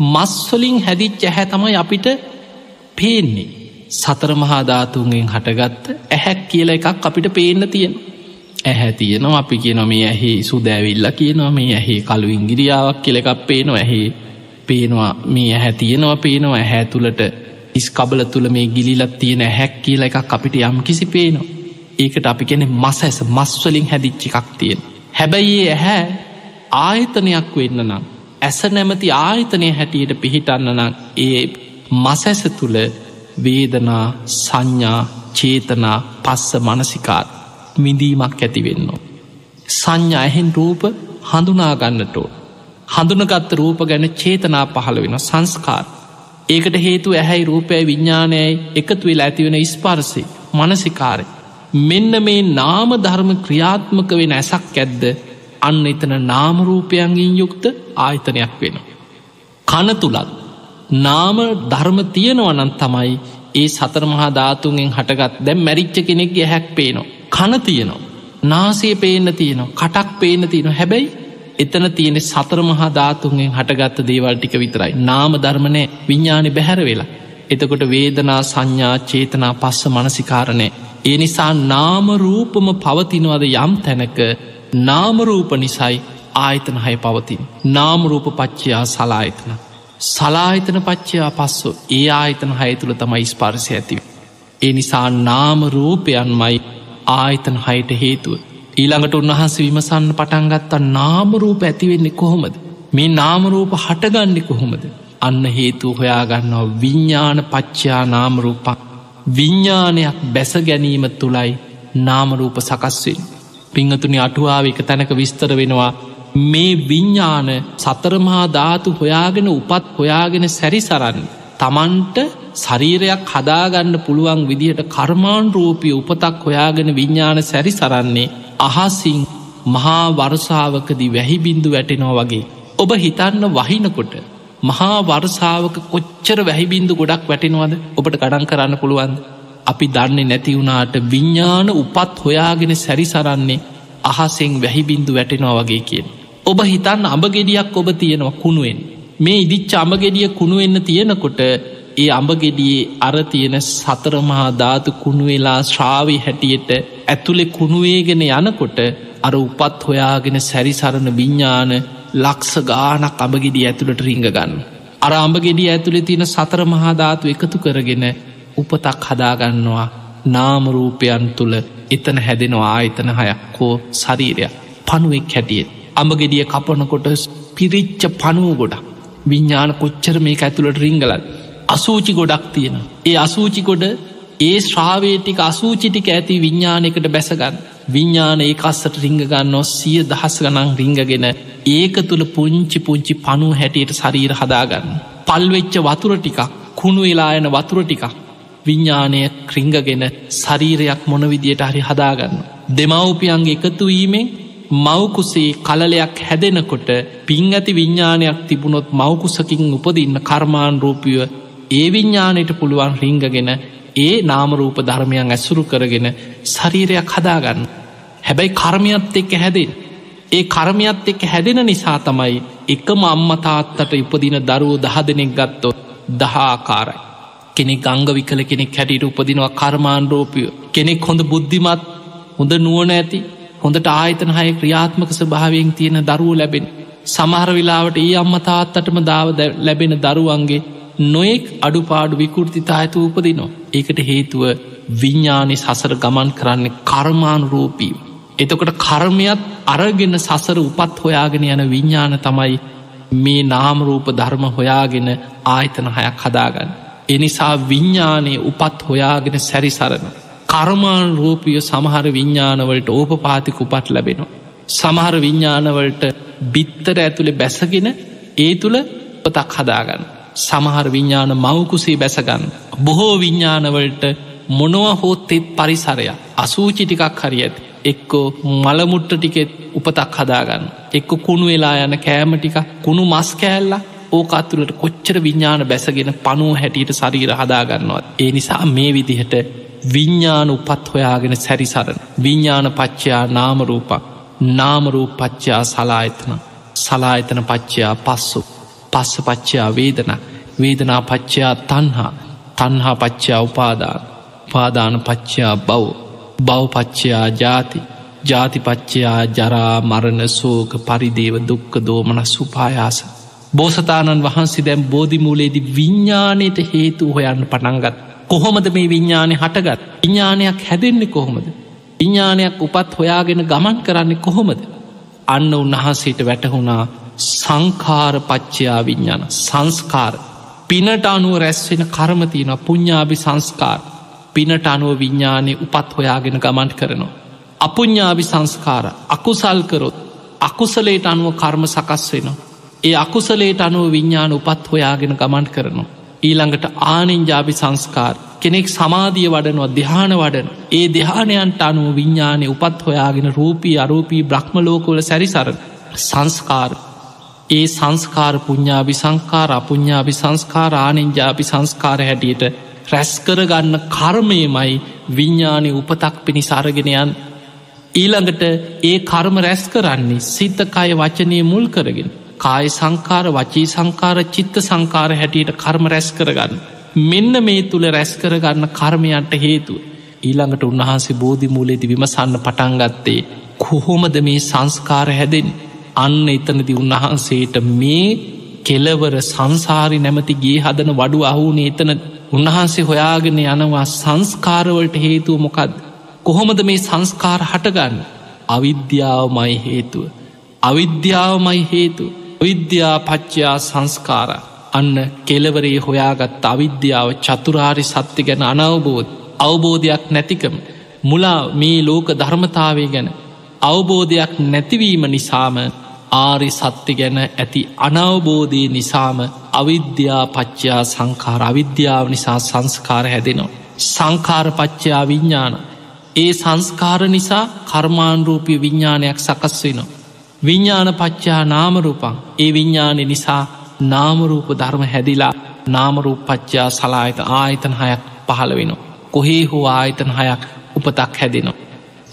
[SPEAKER 1] මස්වලින් හැදිච්ච ඇහැ තමයි අපිට පේන්නේ. සතර මහාධාතුන්ගෙන් හටගත්ත ඇහැක් කියල එකක් අපිට පේන්න තියෙන ඇහැ තියනවා අපි කියන මේ ඇහි සුදෑවිල්ල කියනවා මේ ඇහි කළු ඉංගිරියාවක් කියලෙකක් පේනවා. ඇහි පේනවා මේ ඇහැ තියෙනවා පේනවා. ඇහැ තුළට ඉස්කබල තුළ මේ ගිලිලත් තියෙන හැක් කියල එකක් අපිට යම් කිසි පේනවා. ඒකට අපි කෙනෙ මස ඇස මස්වලින් හැදිච්චි එකක් තියෙන හැබැයි ඇහැ ආයතනයක් වෙන්න නම් ඇස නැමති ආයතනය හැටියට පිහිටන්න නම් ඒ මසැස තුළ වේදනා සංඥා චේතනා පස්ස මනසිකාත් විඳීමක් ඇතිවෙන්නවා. සංඥා ඇහෙන් රූප හඳුනාගන්නටෝ. හඳුනගත්ත රූප ගැන චේතනා පහළ වෙන සංස්කාර. ඒකට හේතු ඇහැයි රූපය විඤ්ඥානයයි එකතු වෙලා ඇතිවෙන ස්පාර්සය මනසිකාරය. මෙන්න මේ නාම ධර්ම ක්‍රියාත්මක වෙන ඇසක් ඇද්ද අන්න එතන නාමරූපයන්ගින් යුක්ත ආයතනයක් වෙන. කන තුළත් නාම ධර්ම තියෙනවනන් තමයි ඒ සතර මහා ධාතුන්ෙන් හටගත් දැම් මැරිච්ච කෙනෙක්ගේ හැක් පේනවා. කන තියනවා. නාසේ පේන්න තියනවා කටක් පේන තියෙන හැබැයි එතන තියෙන සතර මහා ධාතුන්ෙන් හටගත්ත දේවල් ටික විතරයි. නාම ධර්මණය විඤ්ඥානි බැහැර වෙලා. එතකොට වේදනා සංඥා චේතනා පස්ස මනසිකාරණය. ඒ නිසා නාමරූපම පවතිනවද යම් තැනක නාමරූප නිසයි ආයතන හය පවතින්. නාමරූප පච්චයා සලායතන. සලාහිතන පච්චයා පස්සු ඒ ආයතන හය තුළ තමයි ස්පර්සය ඇතිව. ඒ නිසා නාමරූපයන්මයි ආයතන හයට හේතුව. ඊළඟට උන්වහන්ස විමසන්න පටන්ගත්තා නාමරූප ඇතිවෙන්නේ කොහොමද. මේ නාමරූප හටගන්නේ කොහොමද. අන්න හේතු හොයාගන්නවා විඤ්ඥාන පච්චයා නාමරූපක් විඤ්ඥානයක් බැස ගැනීම තුළයි නාමරූප සකස්වෙන්. පිංහතුනි අටුවාව එක තැනක විස්තර වෙනවා මේ විඤ්ඥාන සතරමහා ධාතු හොයාගෙන උපත් හොයාගෙන සැරි සරන්න තමන්ට ශරීරයක් හදාගන්න පුළුවන් විදිහට කර්මාන් රූපී උපතක් හොයාගෙන විඤ්ඥාන සැරි සරන්නේ අහසිං මහා වර්සාාවකදී වැහිබින්දු වැටෙනෝ වගේ. ඔබ හිතන්න වහිනකොට මහා වර්සාාවක කොච්චර වැහිබින්දු ගොඩක් වැටෙනවද ඔබට ගඩන් කරන්න පුළුවන්ද අපි දන්නේ නැති වුණාට විඤ්ඥාන උපත් හොයාගෙන සැරිසරන්නේ අහසෙන් වැහිබින්දු වැටෙනවා වගේ කියෙන්. ඔබ හිතන්න අඹගෙඩියක් ඔබ තියෙනවා කුණුවෙන්. මේ ඉදිච්ච අමගෙඩිය කුණුවෙන්න තියෙනකොට ඒ අඹගෙඩියේ අර තියෙන සතරමහා ධාතු කුණුවෙලා ශ්‍රාවි හැටියට ඇතුළෙ කුණුවේගෙන යනකොට අර උපත් හොයාගෙන සැරිසරණ විඤ්ඥාන ලක්ස ගානක් අඹගෙඩිය ඇතුළට රිංග ගන්න. අර අඹගෙඩිය ඇතුළෙ තියෙන සතර මහාධාතු එකතු කරගෙන උපතක් හදාගන්නවා නාමරූපයන් තුළ එතන හැදෙනවා ආයතන හයක් හෝ ශරීරයක්. පනුවෙක් හැටියෙත්. අඹගෙඩිය කපනකොට පිරිච්ච පනුව ගොඩක්. විඤ්ඥාන කොච්චර මේ ඇතුළට රිංගලත් අසූචි ගොඩක් තියෙන ඒ අසූචිකොඩ ඒ ශ්‍රාවේටික අසූචිටික ඇති විඤ්ඥානයකට බැසගන්න විඤ්ඥාන ඒ අස්සට රිංගගන්න සිය දහස් ගනං රිංගගෙන ඒක තුළ පුංචි පුංචි පනු හැටියට ශරීර හදාගන්න පල්වෙච්ච වතුර ටිකක් කුණු වෙලා යන වතුර ටිකක් විඤ්ඥානය ක්‍රිංගගෙන ශරීරයක් මොන විදියට හරි හදාගන්න. දෙමව්පියන්ගේ එකතුවීමෙන් මවකුසේ කලලයක් හැදෙනකොට පින් ඇති විඤ්ඥානයක් තිබුණොත් මවකුසකින් උපදින්න කර්මාන් රූපිය ඒ විඤ්ඥානයට පුළුවන් රිංගගෙන ඒ නාමරූප ධර්මයන් ඇසුරු කරගෙන ශරීරයක් හදාගන්න. හැබැයි කර්මයත් එක්ක හැදෙන්. ඒ කර්මයත් එක්ක හැදෙන නිසා තමයි එකම අම්මතාත්තට ඉපදින දරුව දහ දෙනෙක් ගත්තොත් දහාකාරයි. කෙනෙක් අංග විකල කෙනෙක් හැටියට උපදිනවා කර්මාන් රෝපිය කෙනෙක් හොඳ බුද්ධිමත් හොඳ නුවන ඇති හොඳට ආයතන හය ක්‍රියාත්මක ස්භාවයෙන් තියෙන දරුව ලැබෙන සමහර වෙලාවට ඒ අම්ම තාත්තටම දාව ලැබෙන දරුවන්ගේ නොයෙක් අඩුපාඩු විකෘතිතා ඇතු උපදිනවා. ඒකට හේතුව විඤ්ඥානි සසර ගමන් කරන්නේ කර්මානුරූපී. එතකොට කර්මයත් අරගෙන සසර උපත් හොයාගෙන යන විඤ්ඥාන තමයි මේ නාමරූප ධර්ම හොයාගෙන ආයතන හයක් හදාගන්න. එනිසා විඤ්ඥානයේ උපත් හොයාගෙන සැරිසරන. කර්මාන් රූපිය සමහර විඤ්ඥානවලට ඕප පාතික උපත් ලැබෙනවා. සමහර විඤ්ඥානවලට බිත්තර ඇතුළේ බැසගෙන ඒ තුළ පතක් හදාගන්න. සමහර විඤ්ඥාන මවකුසේ බැසගන්න. බොහෝ විඤ්ඥානවලට මොනව හෝත්තෙත් පරිසරයක් අසූචි ටිකක් හරි ඇති. එක්කෝ මළමුට්ට ටිකෙත් උපතක් හදාගන්න. එක්ක කුණු වෙලා යන කෑම ටික කුණු මස් කෑල්ලා ඕකත්තුලට කොච්චර විඤ්ඥාන බැසගෙන පනුව හැටියට සරීර හදාගන්නවත්. ඒ නිසා මේ විදිහට විඤ්ඥාන උපත් හොයාගෙන සැරිසරන. විඤ්ඥාන පච්චයා නාමරූපක් නාමරූප පච්චයා සලායතන. සලායතන පච්චයා පස්සු. පස්ස පච්චයා වේදන. වේදනා පච්චයා තන්හා තන්හා පච්චයා උපාදාන. පාදාන පච්චයා බව්. බවපච්චයා ජාති ජාතිපච්චයා ජරා මරණ සෝක පරිදේව දුක්ක දෝමන සුපායාස. බෝසතාණන් වහන්සේ දැම් බෝධිමූලේදි විඤ්ඥානයට හේතු හොයන්න පටන්ගත්. කොහොමද මේ විඤ්ඥානය හටගත් විඤ්ඥානයක් හැදෙන්නේ කොහොමද. විඤ්ඥානයක් උපත් හොයාගෙන ගමන් කරන්නේ කොහොමද. අන්න උන්වහන්සේට වැටහුණා සංකාර පච්චයා විඤ්ඥාන සංස්කාර පිනට අනුව රැස්වෙන කර්මතියන පුඤ්ඥාභි සංස්කාර පිනට අනුව විඤ්ඥානය උපත් හොයාගෙන ගමන්ට කරනවා. අපුඤ්ඥාභි සංස්කාර අකුසල්කරොත් අකුසලේට අනුව කර්ම සකස් වෙනවා. ඒ අකුසලේට අනුව විඤ්ඥාන උපත් හොයාගෙන ගමන්ට කරනවා. ඊළඟට ආනෙන්ජාභි සංස්කාර කෙනෙක් සමාධිය වඩනවා දෙහාන වඩන ඒ දෙහානයන්ට අනුව විඤ්ඥානය උපත් හොයාගෙන රූපී අරූපී බ්‍රහ්මලෝකොල සැරිසර සංස්කාර ඒ සංස්කාර පුඤ්ඥාභි සංකාර අපුඤ්ඥාභි සංස්කාර ආනෙන්ජාභි සංස්කාර හැටියට රැස්කරගන්න කර්මයමයි විඤ්ඥානය උපතක් පිණිසාරගෙනයන් ඊළඟට ඒ කර්ම රැස් කරන්නේ සිතකය වචනය මුල් කරගෙන. කාය සංකාර වචී සංකාර චිත්ත සංකාර හැටියට කර්ම රැස් කරගන්න. මෙන්න මේ තුළ රැස් කරගන්න කර්මයන්ට හේතුව. ඊළඟට උන්වහන්සේ බෝධි මූලෙදි විමසන්න පටන්ගත්තේ කොහොමද මේ සංස්කාර හැදෙන් අන්න එතනති උන්වහන්සේට මේ කෙලවර සංසාරි නැමති ගේ හදන වඩු අහුනේ එතන උන්වහන්සේ හොයාගෙන යනවා සංස්කාරවලට හේතුව මොකක්ද. කොහොමද මේ සංස්කාර හටගන්න? අවිද්‍යාවමයි හේතුව. අවිද්‍යාවමයි හේතු විද්‍යා පච්චයා සංස්කාර. අන්න කෙලවරේ හොයාගත් අවිද්‍යාව චතුරාරි සත්‍ය ගැන අනවබෝධ. අවබෝධයක් නැතිකම. මුලා මේ ලෝක ධර්මතාවය ගැන. අවබෝධයක් නැතිවීම නිසාම ආරි සත්‍ය ගැන ඇති අනවබෝධී නිසාම අවිද්‍යා පච්චයා සංකාර අවිද්‍යාව නිසා සංස්කාර හැදෙනවා. සංකාරපච්චයා විඤ්ඥාන. ඒ සංස්කාර නිසා කර්මාණරූපය විඤ්ඥානයක් සකස් වෙනවා. විඤ්ඥාන පච්චා නාමරූපන් ඒ විඤ්ඥානය නිසා නාමරූප ධර්ම හැදිලා නාමරූප පච්චා සලායත ආයතන හයක් පහළ වෙනවා. කොහේ හෝ ආයතන හයක් උපතක් හැදෙනවා.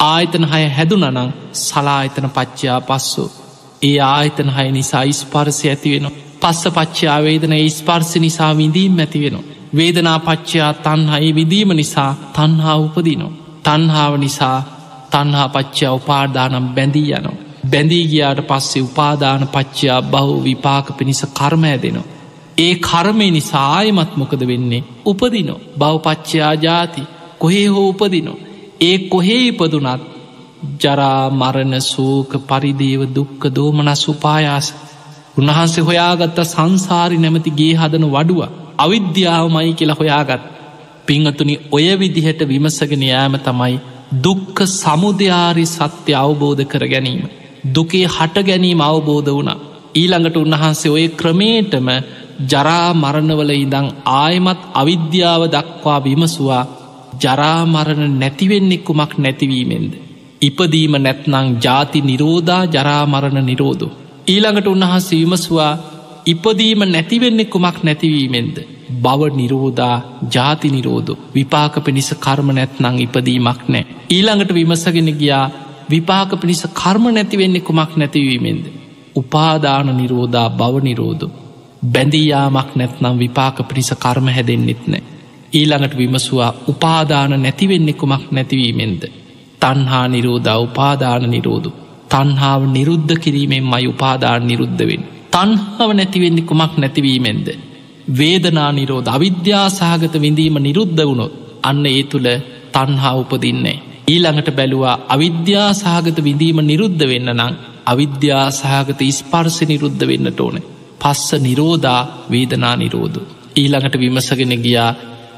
[SPEAKER 1] ආයතන හය හැදුනනං සලායතන පච්චයා පස්සු ඒ ආයතන හය නිසා ඉස්පර්සය ඇතිවෙන පස්ස පච්චයා වේදන ස්පර්ස නිසා විඳීම් ඇතිවෙන. වේදනා පච්චයා තන්හයි විදීම නිසා තන්හා උපදිනෝ. තන්හාාව නිසා තන්හා පච්චා උපාදානම් බැඳී යනවා. බැඳී ගියාට පස්සේ උපාදාන පච්චයා බහු විපාක පිණිස කර්ම ඇදෙනවා. ඒ කර්මය නිසා ආයමත් මොකද වෙන්නේ උපදිනෝ බවපච්චයා ජාති කොහේ හෝ උපදිනෝ. ඒ කොහේ ඉපදුනත් ජරා මරණ සූක පරිදේව දුක්ක දෝමනස් උපායාස උන්වහන්සේ හොයාගත්ත සංසාරි නැමති ගේ හදන වඩුව අවිද්‍යාවමයි කියලා හොයාගත් පිංහතුනි ඔය විදිහට විමසගෙන යෑම තමයි දුක්ක සමුදයාරි සත්‍ය අවබෝධ කර ගැනීම. දුකේ හට ගැනීම අවබෝධ වුණ ඊළඟට උන්වහන්සේ ඔය ක්‍රමේටම ජරා මරණවල ඉදං ආයමත් අවිද්‍යාව දක්වා විමසවා ජරාමරණ නැතිවෙන්නෙක්කුමක් නැතිවීමෙන්ද. ඉපදීම නැත්නං ජාති නිරෝධා ජරාමරණ නිරෝධු. ඊළඟට උන්වහන්සේ විමසවා ඉපදීම නැතිවෙන්නේ කුමක් නැතිවීමෙන්ද. බව නිරෝධා ජාති නිරෝධ විපාක පිණිස කර්ම නැත්නං ඉපදීමක් නෑ. ඊළඟට විමසගෙන ගියා විපාක පිණිස කර්ම නැතිවෙන්නේ කුමක් නැතිවීමෙන්ද. උපාදාන නිරෝධා බව නිරෝධ. බැඳීයාමක් නැත්නම් විපාක පිණිස කර්ම හැදෙන්න්නෙත් නෑ. ඊළඟට විමසවා උපාදාන නැතිවෙන්නේ කුමක් නැතිවීමෙන්ද. තන්හා නිරෝධ උපාදාන නිරෝධ තන්හාාව නිරුද්ධ කිරීමෙන් මයි උපාදාන නිරුද්ධවෙන්. තන්හාව නැතිවෙන්නේ කුමක් නැතිවීමෙන්ද. වේදනා නිරෝධ අවිද්‍යාසාගත විඳීම නිරුද්ධ වුණොත් අන්න ඒ තුළ තන්හා උපදින්නේ. ඊළඟට බැලුවා අවිද්‍යාසාගත විඳීම නිරුද්ධ වෙන්න නං අවිද්‍යාසාගත ස්පර්ශ නිරුද්ධ වෙන්නට ඕන. පස්ස නිරෝධා වේදනා නිරෝධ. ඊළඟට විමසගෙන ගියා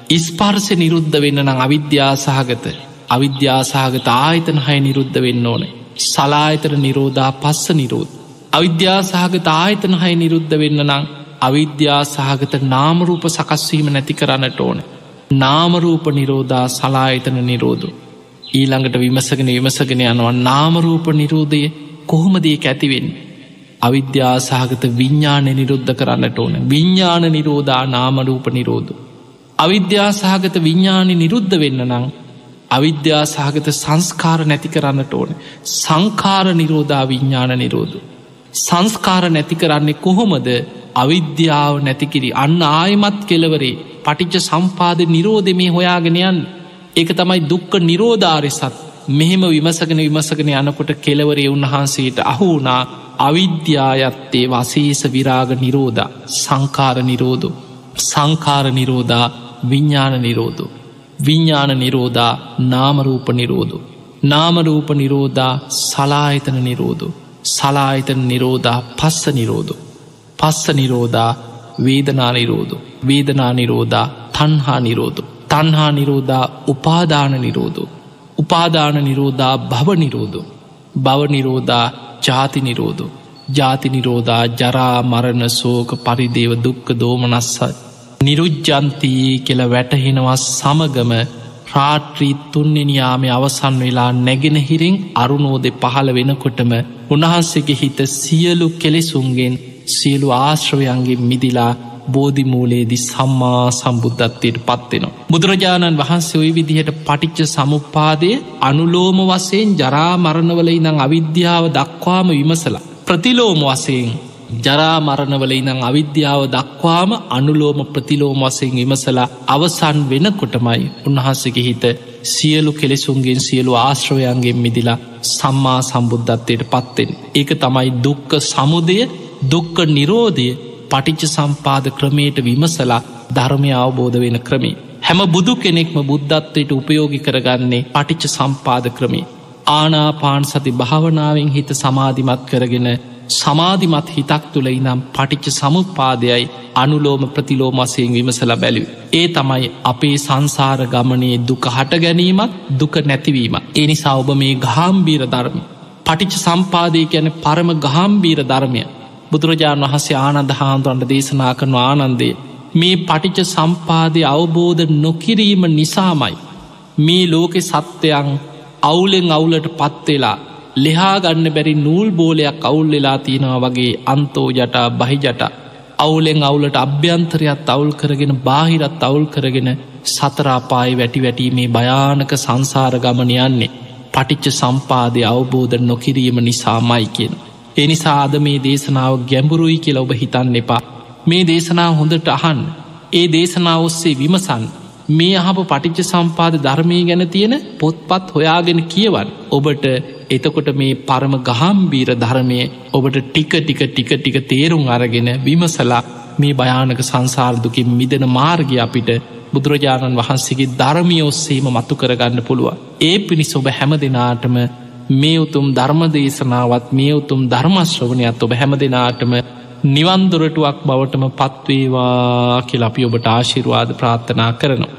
[SPEAKER 1] ඉස්පර්ශ නිරුද්ධ වෙන්න නං අවිද්‍යාසාගත අවිද්‍යාසාගත ආයතන හය නිරුද්ධ වෙන්න ඕනේ. සලායතර නිරෝධා පස්ස නිරෝධ. අවිද්‍යාසාහගත ආයතන හය නිරුද්ධ වෙන්න නං අවිද්‍යාසාහගත නාමරූප සකස්වීම නැති කරන්නට ඕන. නාමරූප නිරෝධා සලායතන නිරෝධු. ඊළඟට විමසගෙන විමසගෙන යනවා නාමරූප නිරෝධය කොහොමදේ ඇතිවෙන්. අවිද්‍යාසාහගත විඤ්ඥාන නිරුද්ධ කරන්නට ඕන විඤ්ඥාන නිරෝධා නාමරූප නිරෝධ. අවිද්‍යාසාහගත විඤ්ඥානි නිරුද්ධ වෙන්න නං අවිද්‍යාසාහගත සංස්කාර නැති කරන්නට ඕන. සංකාර නිරෝධා විඤ්ඥාන නිරෝධ. සංස්කාර නැති කරන්නේ කොහොමද? අවිද්‍යාව නැතිකිරි අන්න ආයමත් කෙලවරේ පටිච්ච සම්පාද නිරෝධ මේ හොයාගෙනයන් ඒක තමයි දුක්ක නිරෝධාරිසත් මෙහෙම විමසගෙන විමසගෙන යනකොට කෙලවරේ උන්වහන්සේට අහුුණා අවිද්‍යායත්තේ වසේස විරාග නිරෝධ. සංකාර නිරෝධ. සංකාර නිරෝධා විඤ්ඥාන නිරෝධ. විඤ්ඥාන නිරෝධා නාමරූප නිරෝධ. නාමරූප නිරෝධා සලාහිතන නිරෝධ. සලාහිතන නිරෝධා පස්ස නිරෝධ. පස්ස නිරෝධා වේදනා නිරෝධ. වේදනා නිරෝධා තන්හා නිරෝධ. තන්හා නිරෝධා උපාදාන නිරෝධ. උපාදාන නිරෝධා භව නිරෝධ. බව නිරෝධා ජාති නිරෝධ. ජාති නිරෝධා ජරා මරණ සෝක පරිදේව දුක්ක දෝමනස්සත් නිරුජ්ජන්තී කියල වැටහෙනවා සමගම රාට්‍රී තුන්නෙනයාමේ අවසන් වෙලා නැගෙන හිරින් අරුණෝදෙ පහළ වෙනකොටම උන්වහන්සේගේ හිත සියලු කෙලෙසුන්ගෙන් සියලු ආශ්‍රවයන්ගේ මිදිලා බෝධිමූලේදි සම්මා සම්බුද්ධත්වයට පත්වෙනවා. බුදුරජාණන් වහන්සේ ඔය විදිහට පටිච්ච සමුපාදය අනුලෝම වසයෙන් ජරා මරණවල ඉනං අවිද්‍යාව දක්වාම විමසලා. ප්‍රතිලෝම වසයෙන් ජරා මරණවල ඉනං අවිද්‍යාව දක්වාම අනුලෝම ප්‍රතිලෝම වසයෙන් විමසලා අවසන් වෙනකොටමයි උන්වහන්සගේ හිත සියලු කෙලෙසුන්ගෙන් සියලු ආශ්‍රවයන්ගෙන් මිදිලා සම්මා සම්බුද්ධත්වයට පත්වෙන්. ඒක තමයි දුක්ක සමුදය දුක්ක නිරෝධය පටිච්ච සම්පාද ක්‍රමයට විමසලා ධර්මය අවබෝධ වෙන ක්‍රමේ. හැම බුදු කෙනෙක්ම බුද්ධත්වයට උපයෝගි කරගන්නේ පටිච්ච සම්පාද ක්‍රමේ. ආනාපාන් සති භාවනාවෙන් හිත සමාධිමත් කරගෙන සමාධිමත් හිතක් තුළ ඉනම් පටිච්ච සමුපාදයයි අනුලෝම ප්‍රතිලෝමසයෙන් විමසල බැලිව. ඒ තමයි අපේ සංසාර ගමනයේ දුක හට ගැනීමත් දුක නැතිවීම. එනිසා ඔබ මේ ගාම්බීර ධර්ම. පටිච්ච සම්පාදය ගැන පරම ගාම්බීර ධර්මය බුදුරජාණන් වහන්සේ ආනන්ද හාන්දුරන්ට දේශනා කරන ආනන්දේ මේ පටිච සම්පාදය අවබෝධ නොකිරීම නිසාමයි මේ ලෝකෙ සත්වයන් අවුලෙන් අවුලට පත්වෙලා ලෙහාගන්න බැරි නූල් බෝලයක් අවුල් වෙලා තියෙනවා වගේ අන්තෝ ජටා බහිජට අවුලෙන් අවුලට අභ්‍යන්තරයක් අවුල් කරගෙන බාහිරත් අවුල් කරගෙන සතරාපායි වැටි වැටීමේ භයානක සංසාර ගමන යන්නේ පටිච්ච සම්පාදය අවබෝධ නොකිරීම නිසාමයි කියෙන. එනිසාද මේ දේශනාව ගැඹුරුයි කියලා ඔබ හිතන්න එපා. මේ දේශනාව හොඳට අහන් ඒ දේශනාව ඔස්සේ විමසන් මේ අහප පටිච්ච සම්පාද ධර්මය ගැන තියෙන පොත්පත් හොයාගෙන කියවන් ඔබට එතකොට මේ පරම ගහම්බීර ධර්මය ඔබට ටික ටික ටික ටික තේරුම් අරගෙන විමසලා මේ භයානක සංසාර්දුකින් මිදෙන මාර්ගය අපිට බුදුරජාණන් වහන්සේගේ ධර්මිය ඔස්සේම මතු කරගන්න පුළුව. ඒ පිණිස් ඔබ හැම දෙනාටම මේ උතුම් ධර්මදේශනාවත් මේ උතුම් ධර්මශ්‍රවනයත් ඔබ හැම දෙනාටම නිවන්දොරටුවක් බවටම පත්වේවා කියලපි ඔබට ආශිරවාද ප්‍රාත්ථනා කරනවා.